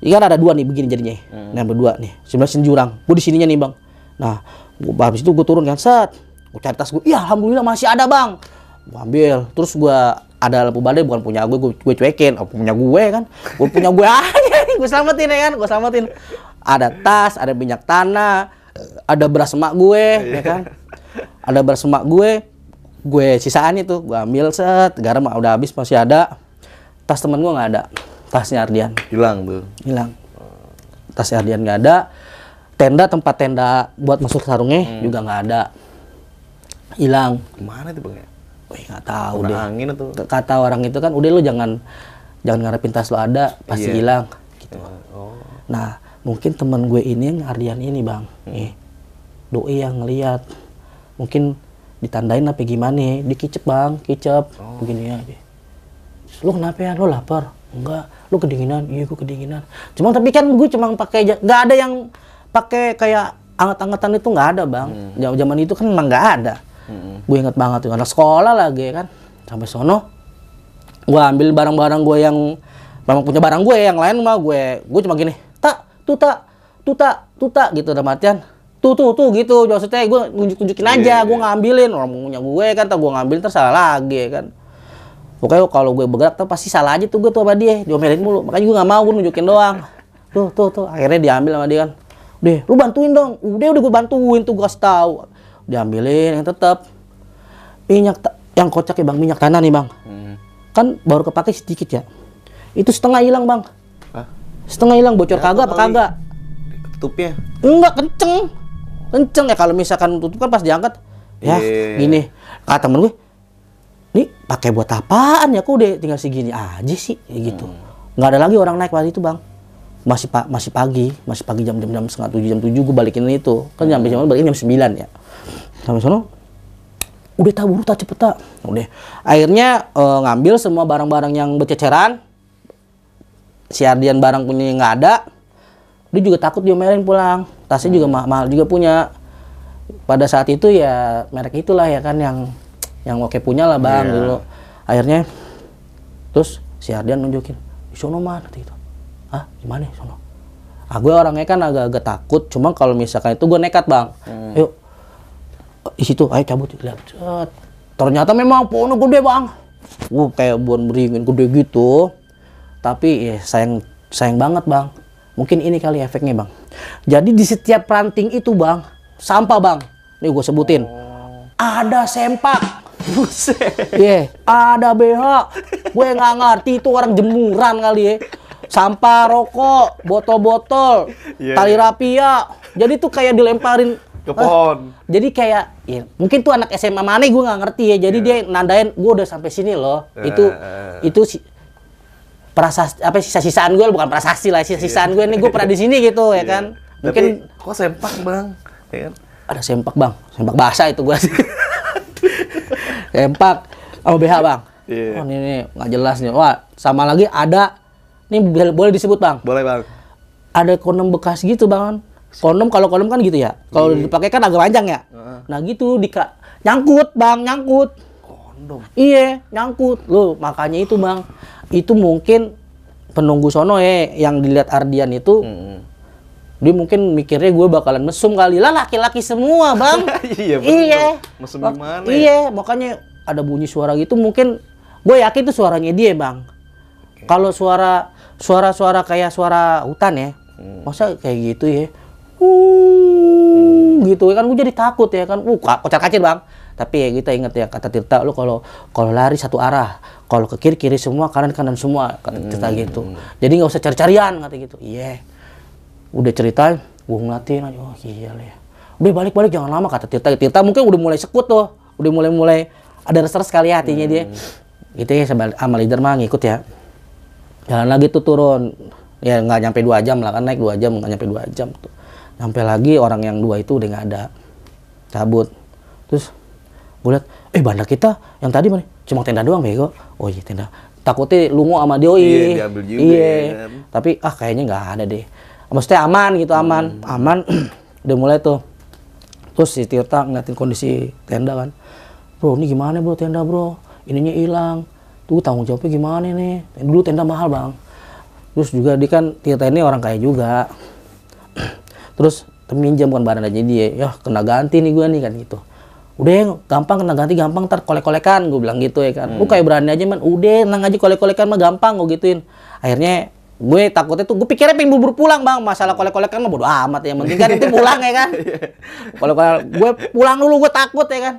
Ini kan ada dua nih begini jadinya. Yang berdua nih. Sebelah sini jurang. Gua di sininya nih bang. Nah gua habis itu gua turun kan? Set. Gua cari tas gua. Iya alhamdulillah masih ada bang. Gua ambil. Terus gua ada lampu badai bukan punya gue, gue, gue cuekin, oh, punya gue kan, gue punya gue aja, gue selamatin ya kan, gue selamatin. Ada tas, ada minyak tanah, ada beras emak gue, ya kan, ada beras emak gue, gue sisaan itu, gue ambil set, garam udah habis masih ada, tas temen gue nggak ada, tasnya Ardian. Hilang tuh. hilang, tasnya Ardian nggak ada, tenda tempat tenda buat masuk sarungnya juga nggak ada, hilang, Ke mana tuh bang ya? Wih nggak tahu deh. Angin atau? Kata orang itu kan udah lu jangan jangan ngarepin tas lo ada pasti Iya. hilang gitu. Oh. Nah mungkin teman gue ini yang Ardian ini bang, nih doi yang ngeliat mungkin ditandain apa gimana ya, dikicep bang, kicep begini aja. Terus, Lu kenapa ya? Lu lapar? Enggak. Lu kedinginan? Iya gue kedinginan. Cuma tapi kan gue cuma pakai nggak ada yang pakai kayak anget-angetan itu nggak ada bang. Zaman zaman itu kan emang nggak ada. Gue inget banget tuh anak sekolah lagi ya kan. Sampai sono gue ambil barang-barang gue yang memang punya barang gue yang lain mah gue gue cuma gini tak tuh tak tuh tak tuh tak gitu dalam artian tuh tuh tuh gitu maksudnya gue nunjuk nunjukin aja gue ngambilin orang punya gue kan tak gue ngambilin terus salah lagi ya kan? Pokoknya kalau gue bergerak tuh pasti salah aja tuh gue tuh sama dia diomelin mulu makanya gue nggak mau gue nunjukin doang. Tuh tuh tuh akhirnya diambil sama dia kan. Deh lu bantuin dong. Udah udah gue bantuin tuh gue kasih tahu diambilin yang tetap minyak yang kocak ya bang minyak tanah nih bang. Hmm. kan baru kepake sedikit ya. Itu setengah hilang bang. Hah? setengah hilang bocor kagak apa kagak? Tutupnya? enggak kenceng. Kenceng ya kalau misalkan tutup kan pas diangkat. Ya Iya. gini. Kata temen gue nih pakai buat apaan ya kok udah tinggal segini aja sih Kayak gitu nggak ada lagi orang naik waktu itu bang. Masih pa masih pagi. Masih pagi jam jam jam setengah tujuh jam tujuh gue balikin itu. Kan sampai jam balikin jam sembilan ya sampai sono? Udah tak buru tak cepet tak. Udah. Akhirnya eh, ngambil semua barang-barang yang berceceran. Si Ardian barang punya nggak ada. Dia juga takut diomelin pulang. Tasnya juga ma- mahal juga punya. Pada saat itu ya merek itulah ya kan yang yang oke punya lah bang Iya. dulu. Akhirnya terus si Ardian nunjukin di sono mana gitu. Ah gimana sono? Ah gue orangnya kan agak-agak takut. Cuma kalau misalkan itu gue nekat bang. Yuk di situ ayo cabut lihat ternyata memang pohonnya gede bang Wah kayak buan beringin gede gitu tapi ya sayang sayang banget bang mungkin ini kali efeknya bang jadi di setiap ranting itu bang sampah bang nih gue sebutin ada sempak Buset. Iya, ada BH. Gue nggak ngerti itu orang jemuran kali ya. Sampah rokok, botol-botol, Iya, tali iya. rapia. Jadi tuh kayak dilemparin Ke pohon. jadi kayak ya, mungkin tuh anak SMA mana gue nggak ngerti ya. Jadi dia nandain gue udah sampai sini loh. Itu Eh. itu si prasasti apa sisa-sisaan gue bukan prasasti lah sisa-sisaan gue nih gue pernah di sini gitu ya kan. Mungkin Tapi kok sempak bang? Ya kan? ada sempak bang, sempak basah itu gue sempak sama BH bang. Iya. Oh ini nih nggak jelas nih. Wah sama lagi ada nih boleh- boleh disebut bang. Boleh bang. Ada kondom bekas gitu bang. Kondom kalau kondom kan gitu ya. Kalau dipakai kan agak panjang ya. Nah gitu di nyangkut bang nyangkut. Kondom. Iya nyangkut. Loh makanya itu bang. Itu mungkin penunggu sono ya yang dilihat Ardian itu Hmm. dia mungkin mikirnya gue bakalan mesum kali lah laki-laki semua bang Iya, iya Mesum gimana ya? iya makanya ada bunyi suara gitu mungkin gue yakin itu suaranya dia bang kalau suara suara-suara kayak suara hutan ya Hmm. masa kayak gitu ya uh, gitu kan gue jadi takut ya kan. Uh kocar kacir bang. Tapi ya kita ingat ya kata Tirta lu kalau kalau lari satu arah kalau ke kiri kiri semua kanan kanan semua kata Tirta Hmm. gitu. Jadi nggak usah cari-carian kata gitu. Iya. Udah cerita gue ngeliatin aja oh iya lah ya. Udah balik balik jangan lama kata Tirta. Tirta mungkin udah mulai sekut tuh udah mulai mulai ada res kali ya hatinya dia. Gitu ya sama, sama leader mah ngikut ya. Jalan lagi tuh turun. Ya nggak nyampe dua jam lah kan naik dua jam nggak nyampe dua jam tuh nyampe lagi orang yang dua itu udah nggak ada. Cabut. Terus gue liat eh bandar kita yang tadi mana? Cuma tenda doang bego. Oh iya tenda. Takutnya lungo sama dia Iya, diambil juga iya. ya kan. tapi ah kayaknya nggak ada deh. Maksudnya aman gitu aman. Hmm. aman. Udah mulai tuh. Terus si Tirta ngeliatin kondisi tenda kan. Bro ini gimana bro tenda bro? Ininya hilang. Tuh tanggung jawabnya gimana nih? Dulu tenda mahal bang. Terus juga dia kan Tirta ini orang kaya juga terus minjam bukan barang aja. Dia ya kena ganti nih gue nih kan gitu. Udah ya, gampang kena ganti gampang ntar kolek-kolekan gue bilang gitu ya kan. Lu kayak berani aja man. Udah nang aja kolek-kolekan mah gampang gue gituin. Akhirnya gue takutnya tuh gue pikirnya pengen buru-buru pulang bang. Masalah kolek-kolekan mah bodo amat ya. Penting kan itu pulang ya kan. Kalau gue pulang dulu gue takut ya kan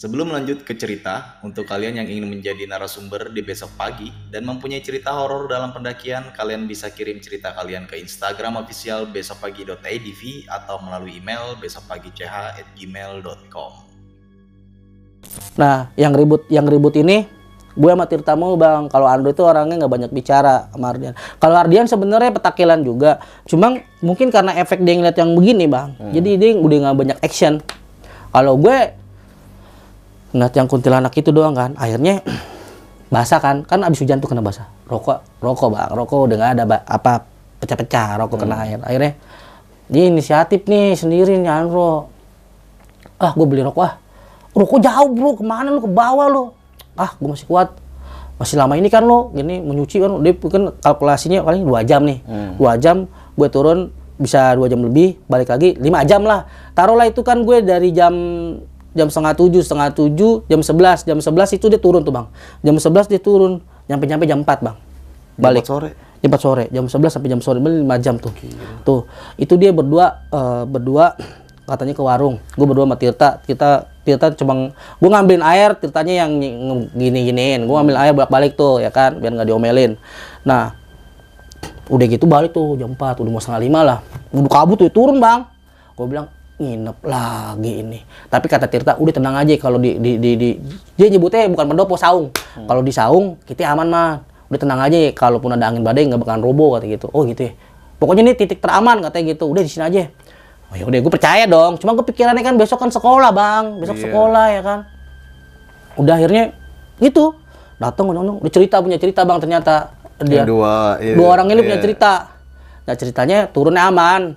Sebelum lanjut ke cerita, untuk kalian yang ingin menjadi narasumber di besok pagi dan mempunyai cerita horor dalam pendakian, kalian bisa kirim cerita kalian ke Instagram official besokpagi.idv atau melalui email besokpagi.ch@gmail.com. Nah, yang ribut yang ribut ini gue sama Tirta mau bang. Kalau Andro itu orangnya nggak banyak bicara sama Ardian. Kalau Ardian sebenarnya petakilan juga. Cuma mungkin karena efek dia ngeliat yang begini bang. Jadi dia udah nggak banyak action. Kalau gue ngeliat yang kuntilanak itu doang kan. Akhirnya basah kan. Kan abis hujan tuh kena basah. Rokok, rokok bang. Rokok udah nggak ada ba- apa pecah-pecah. Rokok kena air. Akhirnya dia inisiatif nih sendiri nih Andro. Ah, gue beli rokok ah. Rokok jauh bro, ke mana lu ke bawah lu? Ah, gue masih kuat. Masih lama ini kan lo, gini menyuci kan, dia kan kalkulasinya paling dua jam nih, dua jam gue turun bisa dua jam lebih, balik lagi lima jam lah. Taruhlah itu kan gue dari jam jam setengah tujuh, setengah tujuh, jam sebelas, jam sebelas itu dia turun tuh bang. Jam sebelas dia turun, nyampe-nyampe jam 4 bang. Balik Jam 4 sore? Jam 4 sore, jam 11 sampai jam sore, beli 5 jam tuh. Tuh, itu dia berdua eh, berdua katanya ke warung. Gue berdua sama Tirta, kita Tirta cuma gue ngambilin air, Tirtanya yang gini-giniin. Gue ngambil air bolak-balik tuh ya kan, biar nggak diomelin. Nah, udah gitu balik tuh jam 4, udah mau setengah lima lah. Udah kabut tuh turun bang. Gue bilang nginep lagi ini. Tapi kata Tirta, udah tenang aja kalau di, di, di, di- dia nyebutnya bukan pendopo saung. Kalau di saung kita aman mah. udah tenang aja kalaupun ada angin badai nggak bakalan roboh kata gitu oh gitu ya pokoknya ini titik teraman katanya gitu udah di sini aja oh ya udah gue percaya dong cuma gue pikirannya kan besok kan sekolah bang besok Iya. sekolah ya kan udah akhirnya gitu datang udah, udah cerita punya cerita bang ternyata dia Yang dua, iya. dua orang ini punya Iya. cerita nah ceritanya turunnya aman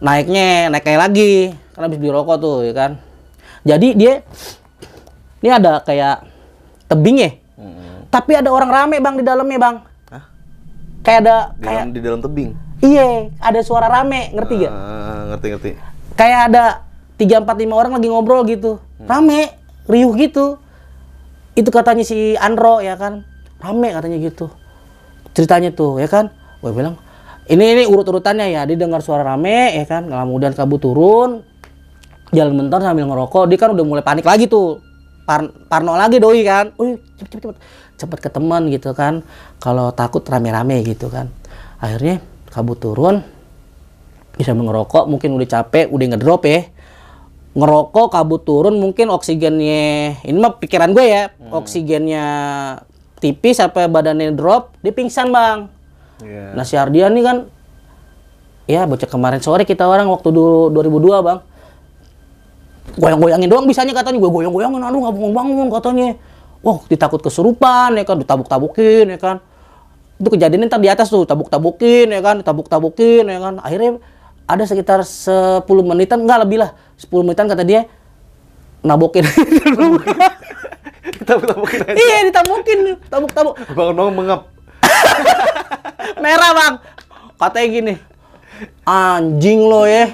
naiknya naik kayak lagi. Karena habis beli rokok tuh ya kan? Jadi dia ini ada kayak tebing ya? Tapi ada orang rame bang di dalamnya bang. Hah? kayak ada Di kayak dalam, di dalam tebing. iya ada suara rame ngerti gak Ah, ngerti ngerti. kayak ada tiga empat lima orang lagi ngobrol gitu. Rame riuh gitu. Itu katanya si Andro ya kan? Rame katanya gitu. Ceritanya tuh ya kan? Gue bilang ini ini urut-urutannya ya. Dia dengar suara rame ya kan? Kemudian kabut turun. Jalan bentar sambil ngerokok. Dia kan udah mulai panik lagi tuh. Par- Parno lagi doi kan? Wih, cepet cepet cepet. Cepet ke teman gitu kan. Kalau takut rame-rame gitu kan. Akhirnya kabut turun. Bisa ngerokok mungkin udah capek udah ngedrop ya. Ngerokok kabut turun mungkin oksigennya ini mah pikiran gue ya. Oksigennya tipis sampai badannya drop dia pingsan bang Iya. nah si Ardian nih kan ya bocah kemarin sore kita orang waktu dulu 2002 bang goyang-goyangin doang bisanya katanya gue goyang-goyangin aduh nggak bangun-bangun katanya wah ditakut kesurupan ya kan ditabuk-tabukin ya kan itu kejadiannya ntar di atas tuh tabuk-tabukin ya kan ditabuk-tabukin ya kan akhirnya ada sekitar 10 menitan enggak lebih lah 10 menitan kata dia nabokin mungkin aja. iya ditabukin tabuk-tabuk Bangun bangun mengap. merah bang. Katanya gini anjing lo ya.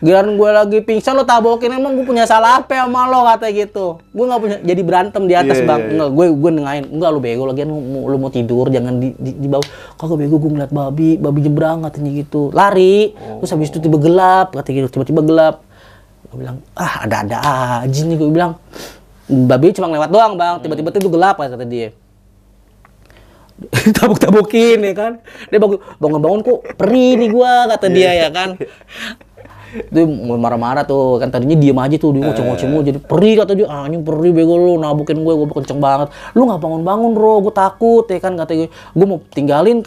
Giliran gue lagi pingsan lo tabokin. Emang gue punya salah apa sama lo? Katanya gitu. Gue nggak punya jadi berantem di atas Iya, bang. iya. Enggak, gue gue nengahin. Enggak lo bego lagi. Mau- lu mau tidur jangan di, di, di bawah. Kagak bego gue ngeliat babi. Babi nyebrang katanya gitu. Lari. Terus habis itu tiba gelap katanya gitu. Tiba-tiba gelap. Gue bilang ah ada-ada aja nih gue bilang. Babi cuma lewat doang bang. Tiba-tiba itu gelap kata dia tabuk-tabukin ya kan? Dia bangun bangun-bangun kok perih nih gua kata dia ya kan? Dia mulai marah-marah tuh kan tadinya diem aja tuh dia ngoceh-ngoceh mulu jadi perih kata dia. Ah, anjing perih bego lu nabukin gue gue kenceng banget. Lu nggak bangun-bangun bro gue takut ya kan? Kata gue gue mau tinggalin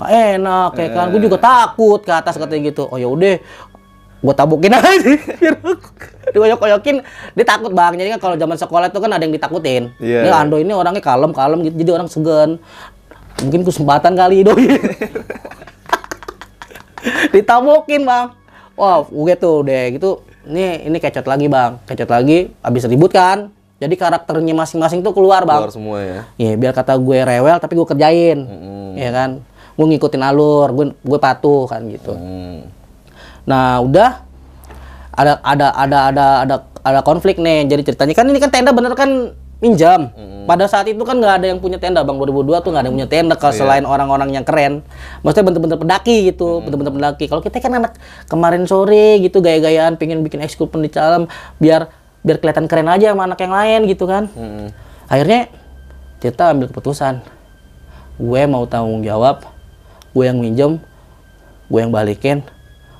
nggak enak ya kan? Gue juga takut ke atas katanya gitu. Oh ya udah gue tabukin aja. Biar dikoyok-koyokin dia takut bang jadi kan kalau zaman sekolah itu kan ada yang ditakutin. Dia iya. Ando ini orangnya kalem kalem gitu jadi orang segan mungkin kesempatan kali doi ditabokin bang wah gue tuh deh gitu ini ini kecot lagi bang kecot lagi abis ribut kan jadi karakternya masing-masing tuh keluar bang Keluar semua ya. Iya, biar kata gue rewel tapi gue kerjain. Iya kan? Gue ngikutin alur, gue gue patuh kan gitu. Hmm. Nah, udah ada ada ada ada ada ada konflik nih. Jadi ceritanya kan ini kan tenda bener kan minjam. Pada saat itu kan nggak ada yang punya tenda, Bang. 2002 tuh nggak ada yang punya tenda kalau selain orang-orang yang keren. Maksudnya bener-bener pendaki gitu, bener-bener pendaki. Kalau kita kan anak kemarin sore gitu gaya-gayaan pengen bikin ekskul pendidikan biar biar kelihatan keren aja sama anak yang lain gitu kan. Hmm. Akhirnya kita ambil keputusan. Gue mau tanggung jawab, gue yang minjem, gue yang balikin,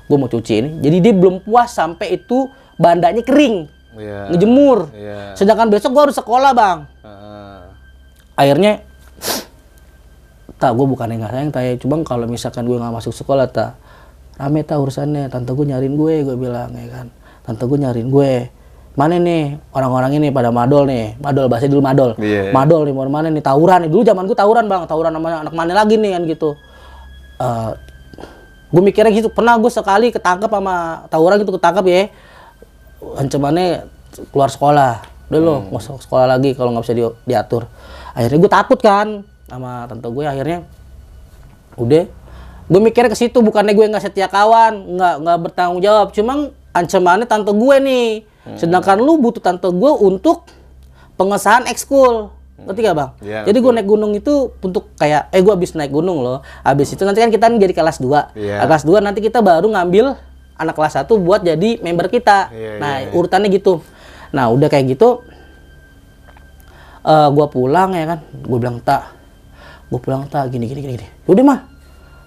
gue mau cuci ini. Jadi dia belum puas sampai itu bandanya kering, Iya. ngejemur. Iya. Sedangkan besok gue harus sekolah bang. Heeh. Akhirnya, tak gue bukannya nggak sayang, tay. Cuma kalau misalkan gue nggak masuk sekolah, tak rame tak urusannya. Tante gue nyariin gue, gue bilang ya kan. Tante gue nyariin gue. Mana nih orang-orang ini pada madol nih, madol bahasa dulu madol, Iya. madol nih mau mana nih tawuran nih dulu zaman gue tawuran bang, tawuran sama anak mana lagi nih kan gitu. Eh, gue mikirnya gitu pernah gue sekali ketangkep sama tawuran gitu ketangkep ya ancamannya keluar sekolah udah lo Hmm. masuk sekolah lagi kalau nggak bisa di- diatur akhirnya gue takut kan sama tante gue akhirnya udah gue mikirnya ke situ bukannya gue nggak setia kawan nggak nggak bertanggung jawab cuma ancamannya tante gue nih Hmm. sedangkan lu butuh tante gue untuk pengesahan ekskul ngerti gak bang? Iya, Jadi gue naik gunung itu untuk kayak, eh gue habis naik gunung loh. Habis itu nanti kan kita jadi kelas 2. Iya. Kelas 2 nanti kita baru ngambil anak kelas 1 buat jadi member kita. Iya, nah, iya, iya. urutannya gitu. Nah, udah kayak gitu eh gua pulang ya kan. Gue bilang, "Tak. Gue pulang tak gini gini gini." gini. Udah mah.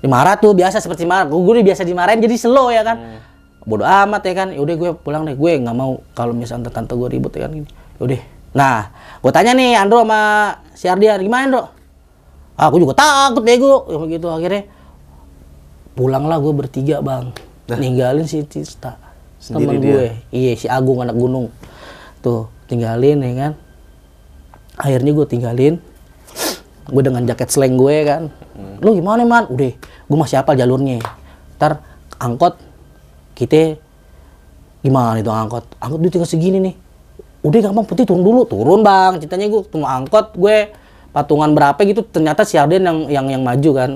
Dimarah tuh biasa seperti marah. Gue udah biasa dimarahin jadi slow ya kan. Hmm. Bodoh amat ya kan. Udah gue pulang deh. Gue nggak mau kalau misalnya tante gue ribut ya kan gini. Udah. Nah, gue tanya nih Andro sama si Ardian, gimana Andro? Ah, aku juga takut. Ya begitu akhirnya pulanglah gue bertiga bang. Ninggalin si Tista. Temen dia? gue. Iya si Agung anak gunung. Tuh tinggalin ya kan. Akhirnya gue tinggalin. Gue dengan jaket slang gue kan. Lu gimana man? Udah, gue masih hafal jalurnya. Ntar angkot kita gimana itu angkot? Angkot duit tinggal segini nih. Udah gampang putih turun dulu, turun bang. Ceritanya gue tunggu angkot, gue patungan berapa gitu. Ternyata si Arden yang yang yang maju kan,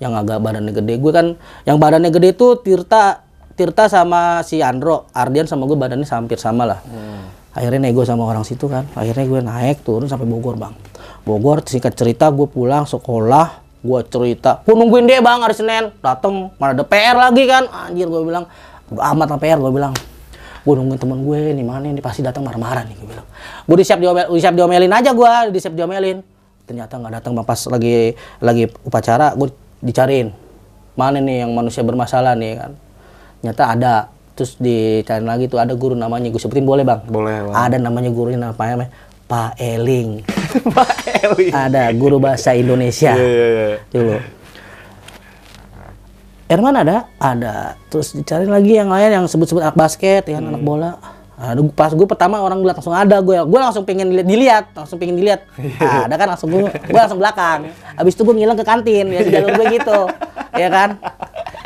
yang agak badannya gede. Gue kan yang badannya gede itu Tirta, Tirta sama si Andro, Ardian sama gue badannya hampir sama lah. Akhirnya nego sama orang situ kan. Akhirnya gue naik turun sampai Bogor bang. Bogor singkat cerita gue pulang sekolah, gue cerita, gue nungguin dia bang hari Senin, dateng mana ada PR lagi kan, anjir gue bilang, amat lah PR gue bilang, gue nungguin temen gue nih mana ini? Pasti datang marah-marah nih gue bilang, gue disiap diomel, disiap diomelin aja gue, disiap diomelin, ternyata nggak datang bang. Pas lagi lagi upacara gue dicariin, mana nih yang manusia bermasalah nih kan, ternyata ada, terus dicariin lagi tuh ada guru namanya, gue sebutin boleh bang, Boleh, Bang. ada namanya gurunya namanya Pak Eling. Pak Eli. ada guru bahasa Indonesia iya, iya. dulu Erman ada ada terus dicari lagi yang lain yang sebut-sebut anak basket ya Hmm. anak bola Aduh, pas gue pertama orang bilang langsung ada gue gue langsung pengen dilihat, dilihat langsung pengen dilihat. Iya. ada kan langsung gue gue langsung belakang. Habis itu gue ngilang ke kantin ya jalur gue gitu. Ya kan?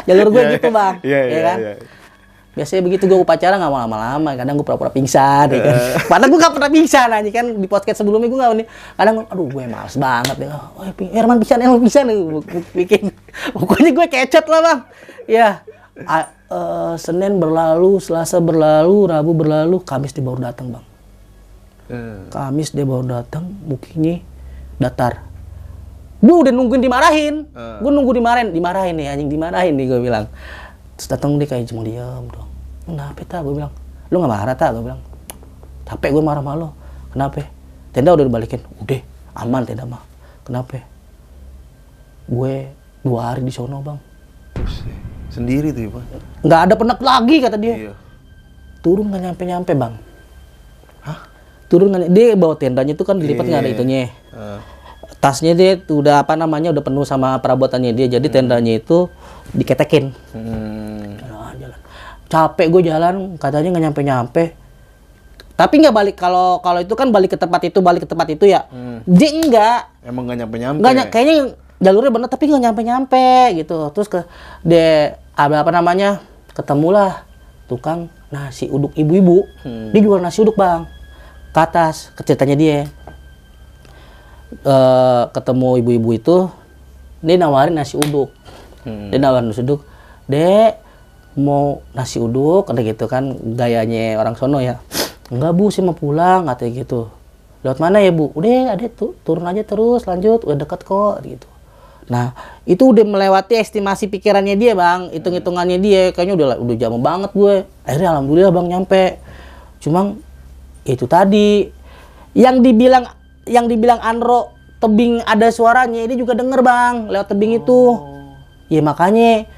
Jalur gue Iya, gitu iya. bang. Ya iya, kan? biasanya begitu gue upacara nggak mau lama-lama. Kadang gue pura-pura pingsan ya kan? Padahal gue gak pernah pingsan aja kan? Di podcast sebelumnya gue gak nih kadang aduh gue males banget ya. Oh, Herman pingsan Herman pingsan. Gue bikin. Pokoknya gue kecet lah bang. Ya A- eh, Senin berlalu Selasa berlalu Rabu berlalu Kamis dia baru datang bang. Eh, Kamis dia baru datang mukanya datar. Gue udah nungguin dimarahin. Eh. gue nunggu dimarahin. Dimarahin nih anjing dimarahin nih gue bilang. Terus datang dia kayak cuma diam dong kenapa tak gue bilang lu nggak marah tak gue bilang capek gue marah sama lo kenapa? Tenda udah dibalikin. Udah aman tenda mah. Kenapa? Gue dua hari di sono bang. Buset. Sendiri tuh, Pak. nggak ada penak lagi kata dia. Iya. turun nggak nyampe nyampe bang turun nggak dia bawa tendanya itu kan dilipat nggak ada itunya. Eh, tasnya dia tuh udah apa namanya udah penuh sama perabotannya dia. Jadi tendanya itu diketekin. Hmm. Jalan, jalan. capek gue jalan katanya nggak nyampe nyampe tapi nggak balik kalau kalau itu kan balik ke tempat itu balik ke tempat itu ya. Dia enggak Emang gak nyampe-nyampe. nggak ny- kayaknya jalurnya bener tapi nggak nyampe nyampe gitu. Terus ke dia apa namanya? Ketemulah tukang nasi uduk ibu-ibu. Dia jual nasi uduk bang. Ke atas ceritanya dia. Eh, ketemu ibu-ibu itu dia nawarin nasi uduk. Dia nawarin nasi uduk. Dek mau nasi uduk? Ada gitu kan gayanya orang sono ya. Enggak bu saya mau pulang katanya gitu. Lewat mana ya bu? Udah ada tuh turun aja terus lanjut. Udah deket kok gitu nah itu udah melewati estimasi pikirannya dia bang. Hitung hitungannya dia. Kayaknya udah udah jam banget gue. Akhirnya alhamdulillah bang nyampe. Cuma itu tadi. Yang dibilang yang dibilang Andro tebing ada suaranya ini juga denger bang lewat tebing itu. Ya makanya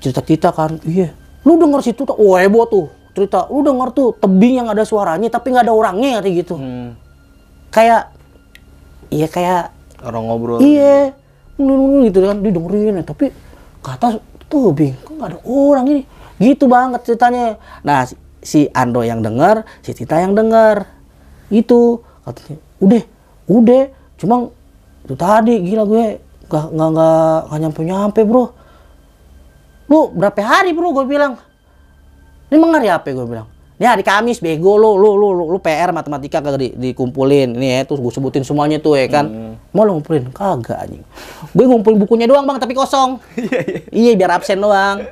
cerita-cerita kan iya lu denger situ tuh. Oh heboh tuh cerita. Lu denger tuh tebing yang ada suaranya tapi nggak ada orangnya kayak gitu. Hmm. kayak iya kayak Orang ngobrol. iya gitu kan didengerin ya tapi ke atas tebing kok nggak ada orang ini? Gitu banget ceritanya. Nah si- Ando yang denger si Tita yang denger. Gitu katanya udah udah cuma itu tadi gila gue nggak nggak nggak nyampe nyampe bro. Lu berapa hari bro? gue bilang. Ini emang hari apa? gue bilang. Ini hari Kamis bego lu lu lu lu, lu PR matematika kagak di, dikumpulin ini ya terus gue sebutin semuanya tuh ya kan mau lu ngumpulin? Kagak anjing. Gue ngumpulin bukunya doang bang tapi kosong. Iya biar absen doang.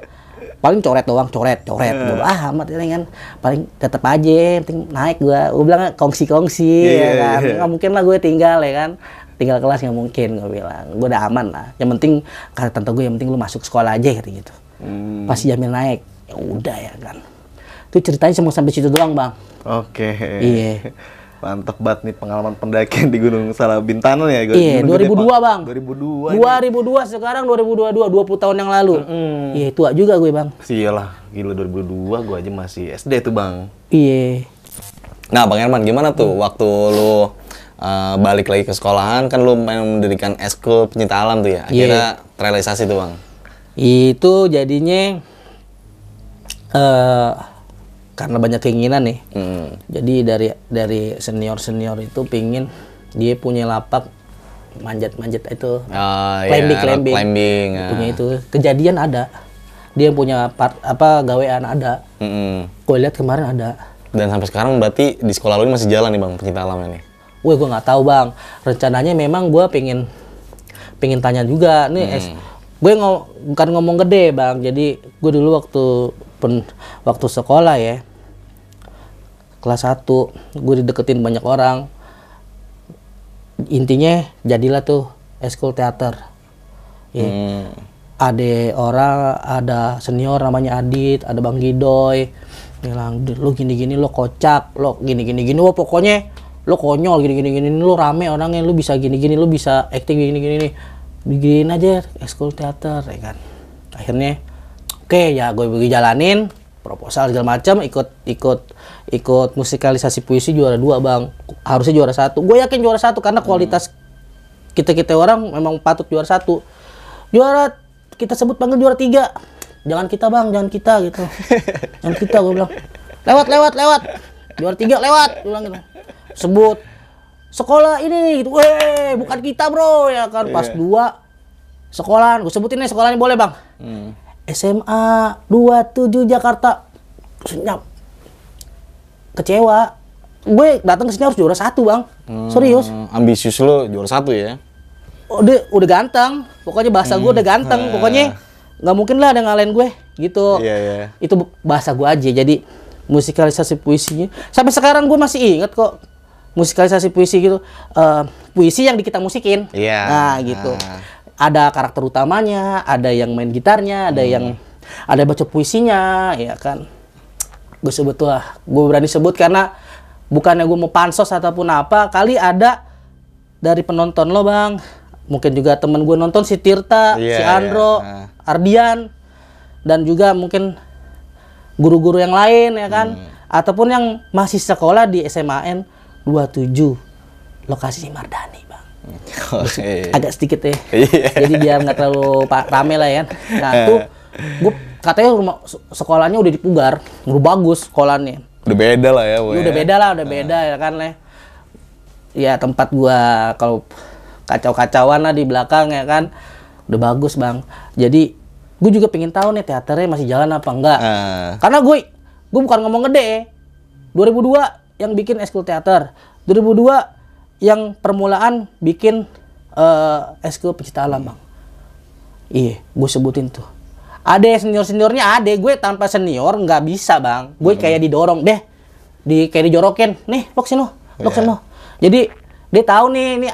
Paling coret doang coret coret. Bilang, ah amat ini kan. Paling tetep aja penting naik gua. Gue bilang kongsi kongsi Iya, ya kan. iya. nggak mungkin lah gue tinggal ya kan. Tinggal kelas nggak mungkin gue bilang. Gue udah aman lah. Yang penting kata tante gue yang penting lu masuk sekolah aja kata gitu. Hmm. pasti Jamil naik ya udah ya kan. Itu ceritanya cuma sampai situ doang bang. Oke. Iya. Mantap banget nih pengalaman pendakian di Gunung Salabintana ya. Iya Gunung Gede, 2002 Pak. bang 2002. 2002 sekarang 2022 20 tahun yang lalu iya tua juga gue bang Iyalah, gila 2002 gua aja masih SD tuh, Bang. iya Nah, Bang Herman, gimana tuh waktu lu uh, balik lagi ke sekolahan kan lu main mendirikan eskul pencinta alam tuh ya. Iya. Akhirnya terrealisasi tuh bang. Itu jadinya eh karena banyak keinginan nih. Hmm. Jadi dari dari senior senior itu pingin dia punya lapak manjat-manjat itu Oh, climbing rock climbing, climbing, ah. punya itu kejadian ada dia yang punya part apa gawean ada Mm-mm. gue lihat kemarin ada Dan sampai sekarang berarti di sekolah lu ini masih jalan nih bang pencinta alam ini. Wah, gue nggak tahu bang. Rencananya memang gue pengen pengen tanya juga nih. es- gue ngo- bukan ngomong gede bang. Jadi gue dulu waktu pen, waktu sekolah ya kelas 1 gue dideketin banyak orang. Intinya jadilah tuh eskul teater. Ya. Hmm. Ada orang, ada senior namanya Adit, ada Bang Gidoy. Bilang, "Dut, lu gini-gini lo kocak, lo gini-gini gini, wah pokoknya lo konyol gini-gini gini, lo rame orangnya, lu bisa gini-gini, lu bisa acting gini-gini nih. Diginiin aja ekskul teater ya kan. Akhirnya oke ya gue bagi jalanin proposal segala macam ikut ikut ikut musikalisasi puisi juara dua bang. Harusnya juara satu. Gue yakin juara satu karena kualitas kita kita orang memang patut juara satu. Juara kita sebut panggil juara tiga. Jangan kita bang jangan kita gitu. Jangan kita gue bilang. Lewat lewat lewat. Juara tiga lewat. Gue bilang gitu. Sebut. Sekolah ini gitu. Weh bukan kita bro. Ya kan pas dua sekolahan. Gue sebutin nih sekolahnya boleh bang SMA 27 Jakarta. Senyap. Kecewa. Gue datang ke sini harus juara satu bang. Serius. Hmm, ambisius lu juara satu ya. udah udah ganteng. Pokoknya bahasa gue udah ganteng. pokoknya nggak mungkin lah ada yang ngalahin gue gitu. Iya iya. itu bahasa gue aja. Jadi musikalisasi puisinya. Sampai sekarang gue masih inget kok musikalisasi puisi gitu. Eh, puisi yang di kita musikin. Iya. nah gitu. Ah. Ada karakter utamanya ada yang main gitarnya ada yang ada baca puisinya ya kan gue sebut lah gue berani sebut karena bukannya gue mau pansos ataupun apa kali ada dari penonton lo bang mungkin juga temen gue nonton si Tirta Iya, si iya. Andro Ah. Ardian dan juga mungkin guru-guru yang lain ya kan Hmm. ataupun yang masih sekolah di SMAN 27 lokasi Mardani bang Oke. agak sedikit ya. Iya. jadi biar nggak terlalu rame lah ya. Nah tuh gue katanya rumah se- sekolahnya udah dipugar udah bagus sekolahnya. Udah beda lah ya, Ya Boy. udah beda lah udah beda ya kan le? Ya tempat gua kalau kacau-kacauan lah di belakang ya kan udah bagus bang. Jadi gue juga pengen tahu nih teaternya masih jalan apa enggak. Ah. karena gue gue bukan ngomong gede. 2002 yang bikin eskul teater 2002 yang permulaan bikin eh eskul pencipta alam bang. Iya gue sebutin tuh. Ada senior seniornya ada gue tanpa senior nggak bisa bang. Gue kayak didorong deh. Di kayak dijorokin. Nih lo sini lo sini. Jadi dia tahu nih ini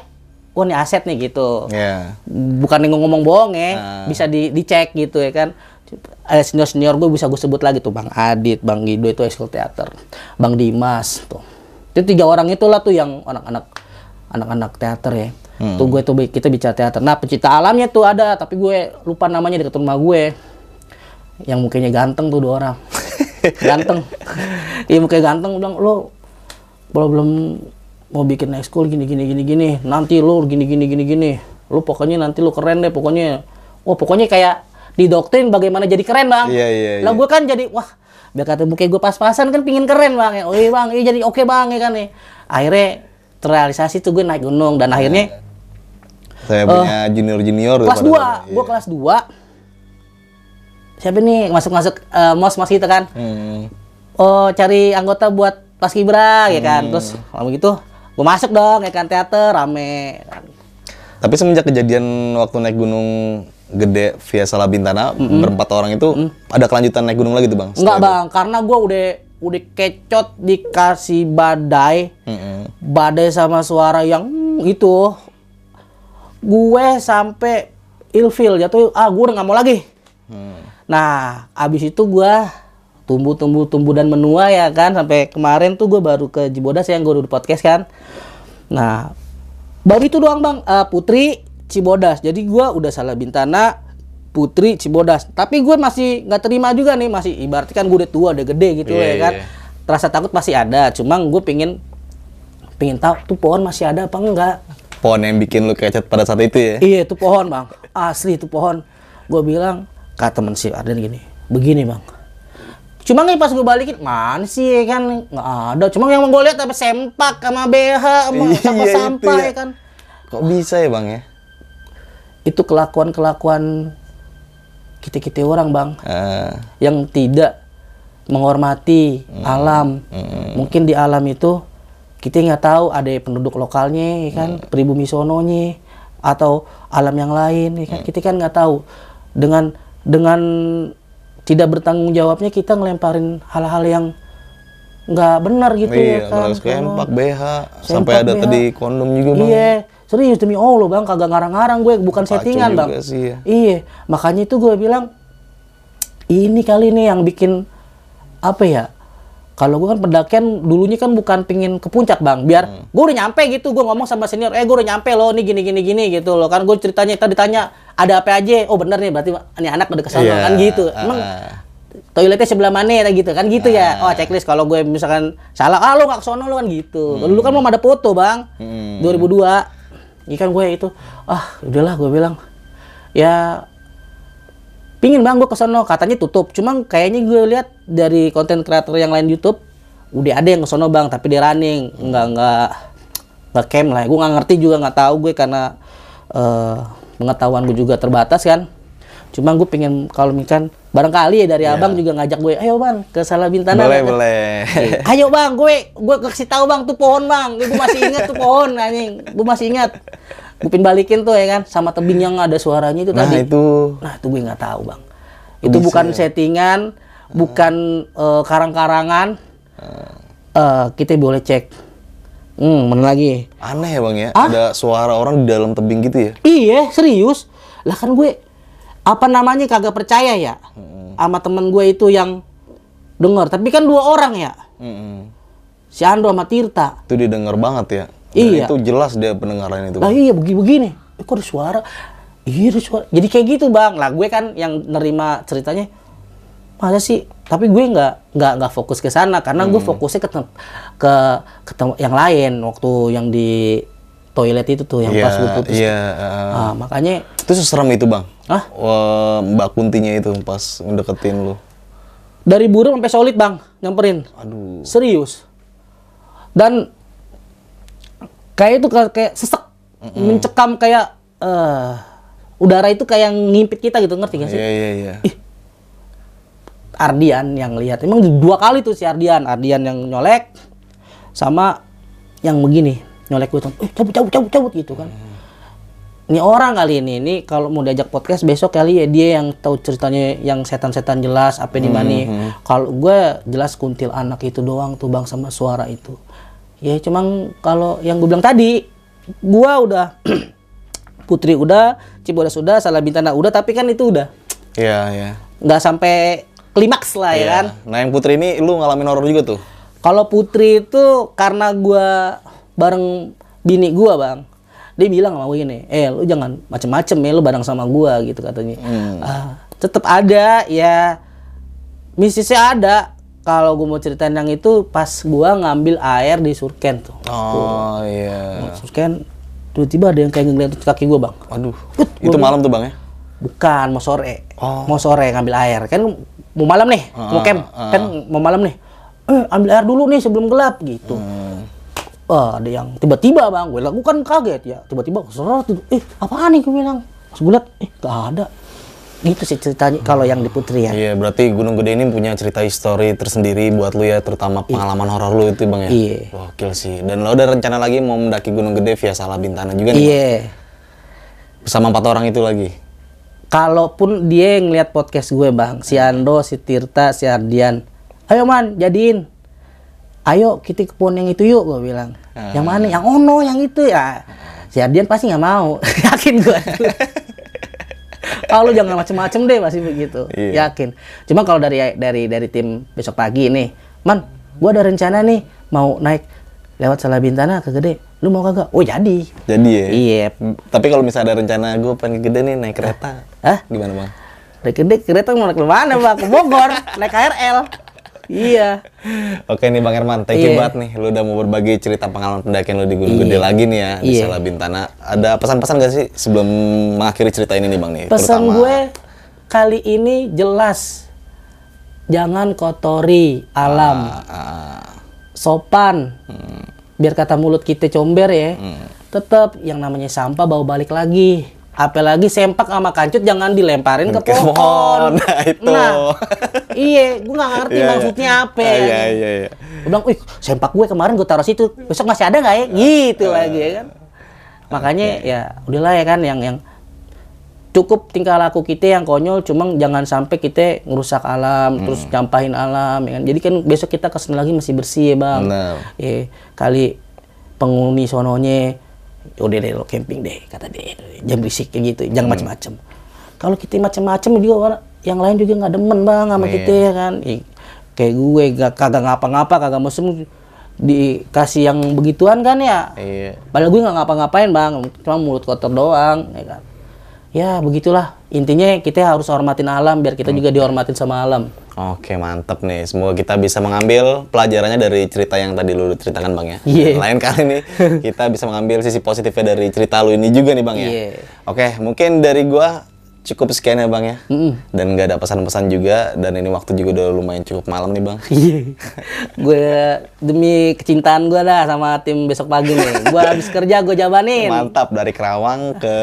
wah ini aset nih gitu. Iya. bukan ngomong bohong ya. Ah. bisa di dicek gitu ya kan. Ada senior senior gue bisa gue sebut lagi tuh bang Adit bang Gido itu eskul teater. Bang Dimas tuh. Itu tiga orang itulah tuh yang anak-anak anak-anak teater ya. Tuh gue tuh kita bicara teater. Nah pencipta alamnya tuh ada tapi gue lupa namanya dekat rumah gue. Yang mukanya ganteng tuh dua orang. Ganteng. Iya mukanya ganteng bilang lo kalau belum mau bikin ekskul gini gini gini gini. Nanti lo gini gini gini gini. Lo pokoknya nanti lo keren deh pokoknya. Wah pokoknya kayak didoktrin bagaimana jadi keren bang. Iya, iya, lah iya. gue kan jadi wah biar kata muka gue pas-pasan kan pingin keren bang. Ya oh iya bang. Iya jadi oke bang. Ya kan ya. Akhirnya terrealisasi tuh gue naik gunung dan akhirnya Saya punya junior-junior Oh. kelas pada 2 saat itu. gue kelas 2 siapa nih masuk-masuk eh, mos mos gitu kan Hmm. oh cari anggota buat paskibra ya kan terus kalau begitu gue masuk dong ya kan teater rame kan. Tapi semenjak kejadian waktu naik gunung gede via Salabintana berempat orang itu ada kelanjutan naik gunung lagi tuh bang? enggak bang karena gue udah udah kecot dikasih badai. Mm-mm. badai sama suara yang hmm, itu. Gue sampai ilfil jatuh ah gue udah nggak mau lagi. Nah abis itu gue tumbuh tumbuh tumbuh dan menua ya kan. Sampai kemarin tuh gue baru ke Cibodas yang gue udah podcast kan. Nah baru itu doang bang. Eh, Putri Cibodas. Jadi gue udah salah bintana Putri Cibodas. Tapi gue masih nggak terima juga nih masih ibaratnya kan gue udah tua udah gede gitu Iya, ya kan. iya. rasa takut masih ada cuma gue pengen pengen tahu tuh pohon masih ada apa enggak. Pohon yang bikin lu kecet pada saat itu ya? iya itu pohon bang. Asli itu pohon. Gue bilang kata temen si Arden gini begini bang. Cuma nih pas gue balikin mana sih ya kan? Nggak ada. Cuma yang gue lihat apa sempak sama BH sama Iya, sampah ya. ya kan. Kok bisa ya bang ya? itu kelakuan kelakuan kita kita orang bang Ah, yang tidak menghormati alam. Mungkin di alam itu kita nggak tahu ada penduduk lokalnya, ya kan, pribumi sononya, atau alam yang lain, ya kan. Kita kan nggak tahu. Dengan dengan tidak bertanggung jawabnya kita ngelemparin hal-hal yang nggak benar gitu iya, ya kan. sempak BH, Sempak sampai ada BH. tadi kondom juga bang. Iya, serius demi Allah bang, kagak ngarang-ngarang gue, bukan settingan bang. sih ya. Iya, makanya itu gue bilang ini kali nih yang bikin apa ya? Kalau gue kan pendakian dulunya kan bukan pingin ke puncak bang, biar Hmm. gue udah nyampe gitu, gue ngomong sama senior, eh gue udah nyampe loh, nih gini gini gini gitu loh, kan gue ceritanya tadi ditanya ada apa aja, oh bener nih berarti ini anak udah ke sana Iya, kan gitu, emang ah. toiletnya sebelah mana ya gitu kan gitu ya, oh checklist kalau gue misalkan salah, ah lo nggak kesono lo kan gitu, dulu kan belum ada foto bang, Hmm. 2002, ini kan gue itu, ah udahlah gue bilang, ya pingin bang gue kesono katanya tutup. Cuman kayaknya gue lihat dari konten kreator yang lain YouTube udah ada yang kesono bang tapi dia running. Nggak nggak nggak camp lah. Gue nggak ngerti juga nggak tahu gue karena eh, pengetahuan gue juga terbatas kan. Cuma gue pengen kalau misalkan barangkali ya dari abang juga ngajak gue ayo bang ke Salabintana Boleh, Kata- boleh. Ayo bang, gue gue kasih tahu bang tuh pohon bang, gue masih ingat tuh pohon anjing, gue masih ingat. Gue pin balikin tuh ya kan, sama tebing yang ada suaranya itu Nah tadi. itu Nah itu gue nggak tahu bang. Itu bukan settingan, bukan eh, karang-karangan. Eh, kita boleh cek. Hmm, mana lagi? aneh ya bang ya. Ah? Ada suara orang di dalam tebing gitu ya? Iya, serius. Lah kan gue apa namanya kagak percaya ya sama temen gue itu yang dengar. Tapi kan dua orang ya, Mm-mm. si Ando sama Tirta. Itu didengar banget ya. Dan Iya. itu jelas dia pendengaran itu. Lah iya begini-begini. Eh, kok ada suara? Iya ada suara. Jadi kayak gitu bang. Lah gue kan yang nerima ceritanya. Masa sih? Tapi gue nggak nggak nggak fokus ke sana karena gue fokusnya ke ke ke tem- yang lain waktu yang di toilet itu tuh yang Iya, pas gue putus. iya. uh, Ah, makanya Itu seserem itu bang. Hah? Wah, Mbak Kuntinya itu pas ngedeketin lu. dari burung sampai solid bang nyamperin. Aduh. Serius. Dan kayak itu kayak, sesek mencekam kayak eh udara itu kayak ngimpit kita gitu ngerti gak sih? Iya iya iya. Ardian yang lihat. Emang dua kali tuh si Ardian, Ardian yang nyolek sama yang begini nyolek gue tuh, eh cabut cabut cabut cabut gitu kan. Ini orang kali ini, ini kalau mau diajak podcast besok kali ya dia yang tahu ceritanya yang setan-setan jelas apa di mana. Kalau gue jelas kuntil anak itu doang tuh bang sama suara itu. Ya cuman kalau yang gue bilang tadi, gua udah Putri udah, Cibodas udah, Salah Bintana udah, tapi kan itu udah Iya iya. nggak sampai klimaks lah ya Iya. kan. Nah yang Putri ini lu ngalamin horor juga tuh? Kalau Putri itu karena gua bareng bini gua bang, dia bilang sama gue gini, eh lu jangan macem-macem ya lu bareng sama gua gitu katanya. Ah, tetep ada ya, misisnya ada. Kalau gua mau ceritain yang itu pas gua ngambil air di Surken tuh. Oh iya. Surken, tiba-tiba ada yang kayak ngeliat kaki gua bang. Waduh. Itu malam tuh bang ya? Bukan, mau sore. Oh. Mau sore ngambil air. Kan mau malam nih, mau camp. Kan mau malam nih. Eh, ambil air dulu nih sebelum gelap gitu. Wah, ada yang tiba-tiba bang, gue lakukan kaget ya. Tiba-tiba seret itu, eh apaan nih gue bilang. Pas gue liat, eh gak ada. Gitu sih ceritanya kalau yang di Putri ya. Iya berarti Gunung Gede ini punya cerita histori tersendiri buat lu ya, terutama pengalaman horor lu itu bang ya. Iya. Gokil sih. Dan lo ada rencana lagi mau mendaki Gunung Gede via Salah Bintana juga nih? Bang? Iya. Bersama empat orang itu lagi. Kalaupun dia ngeliat podcast gue bang, si Ando, si Tirta, si Ardian, ayo man, jadiin. Ayo kita ke pohon yang itu yuk, gue bilang. Yang mana? Yang ono, yang itu ya. Si Ardian pasti nggak mau, yakin gue. kalau jangan macem-macem deh pasti begitu, Iya. yakin. Cuma kalau dari dari dari tim besok pagi nih, man, gue ada rencana nih mau naik lewat Salah Bintana ke Gede. Lu mau kagak? Oh jadi. Jadi ya? Iya. Tapi kalau misalnya ada rencana gue pengen ke Gede nih naik kereta. Hah? Gimana bang? Dari Gede kereta mau naik ke mana bang? Ke Bogor, naik KRL. Iya. Oke nih Bang Herman, thank you Iya. banget nih. Lu udah mau berbagi cerita pengalaman pendakian lu di Gunung Gede lagi nih ya, di Iya. Sela Bintana. Ada pesan-pesan gak sih sebelum mengakhiri cerita ini nih Bang nih? Pesan Terutama- gue kali ini jelas. Jangan kotori alam. Ah, Sopan. Biar kata mulut kita comber ya. Tetap yang namanya sampah bawa balik lagi. Apalagi sempak sama kancut jangan dilemparin ke Ke pohon. pohon. Nah, itu. Nah, iya, gue nggak ngerti Iya, iya. maksudnya apa. Ah, ya. Iya, iya, iya. Gue bilang, wih sempak gue kemarin gue taruh situ, besok masih ada nggak ya? Gitu lagi ya kan. Makanya ya udahlah ya kan yang yang cukup tingkah laku kita yang konyol, cuma jangan sampai kita ngerusak alam, terus nyampahin alam ya kan. Jadi kan besok kita ke sana lagi masih bersih ya bang. Benar. Eh kali penghuni sononya udah deh lo camping deh kata dia jangan berisik kayak gitu jangan macem-macem kalau kita macem-macem juga yang lain juga nggak demen bang sama Iya. kita ya kan Ih, kayak gue gak kagak ngapa-ngapa kagak mesem dikasih yang begituan kan ya Iya. padahal gue nggak ngapa-ngapain bang cuma mulut kotor doang ya kan ya begitulah intinya kita harus hormatin alam biar kita juga dihormatin sama alam Oke, mantep nih. Semoga kita bisa mengambil pelajarannya dari cerita yang tadi lu ceritakan, Bang ya. Iya. Lain kali nih, kita bisa mengambil sisi positifnya dari cerita lu ini juga nih, Bang ya. Iya. Oke, mungkin dari gua cukup sekian ya, Bang ya. Mm-mm. Dan nggak ada pesan-pesan juga, dan ini waktu juga udah lumayan cukup malam nih, Bang. Iya. gue demi kecintaan gue dah sama tim besok pagi nih. Gue habis kerja gue jabanin. Mantap, dari Kerawang ke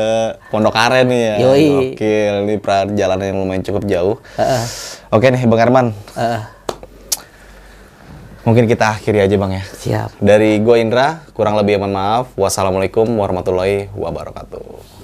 Pondok Aren nih ya. Yoi. Gokil, ini perjalanan yang lumayan cukup jauh. Heeh. Oke nih, Bang Herman. Heeh. Mungkin kita akhiri aja, Bang ya. siap. Dari gue Indra, kurang lebih mohon maaf. Wassalamualaikum warahmatullahi wabarakatuh.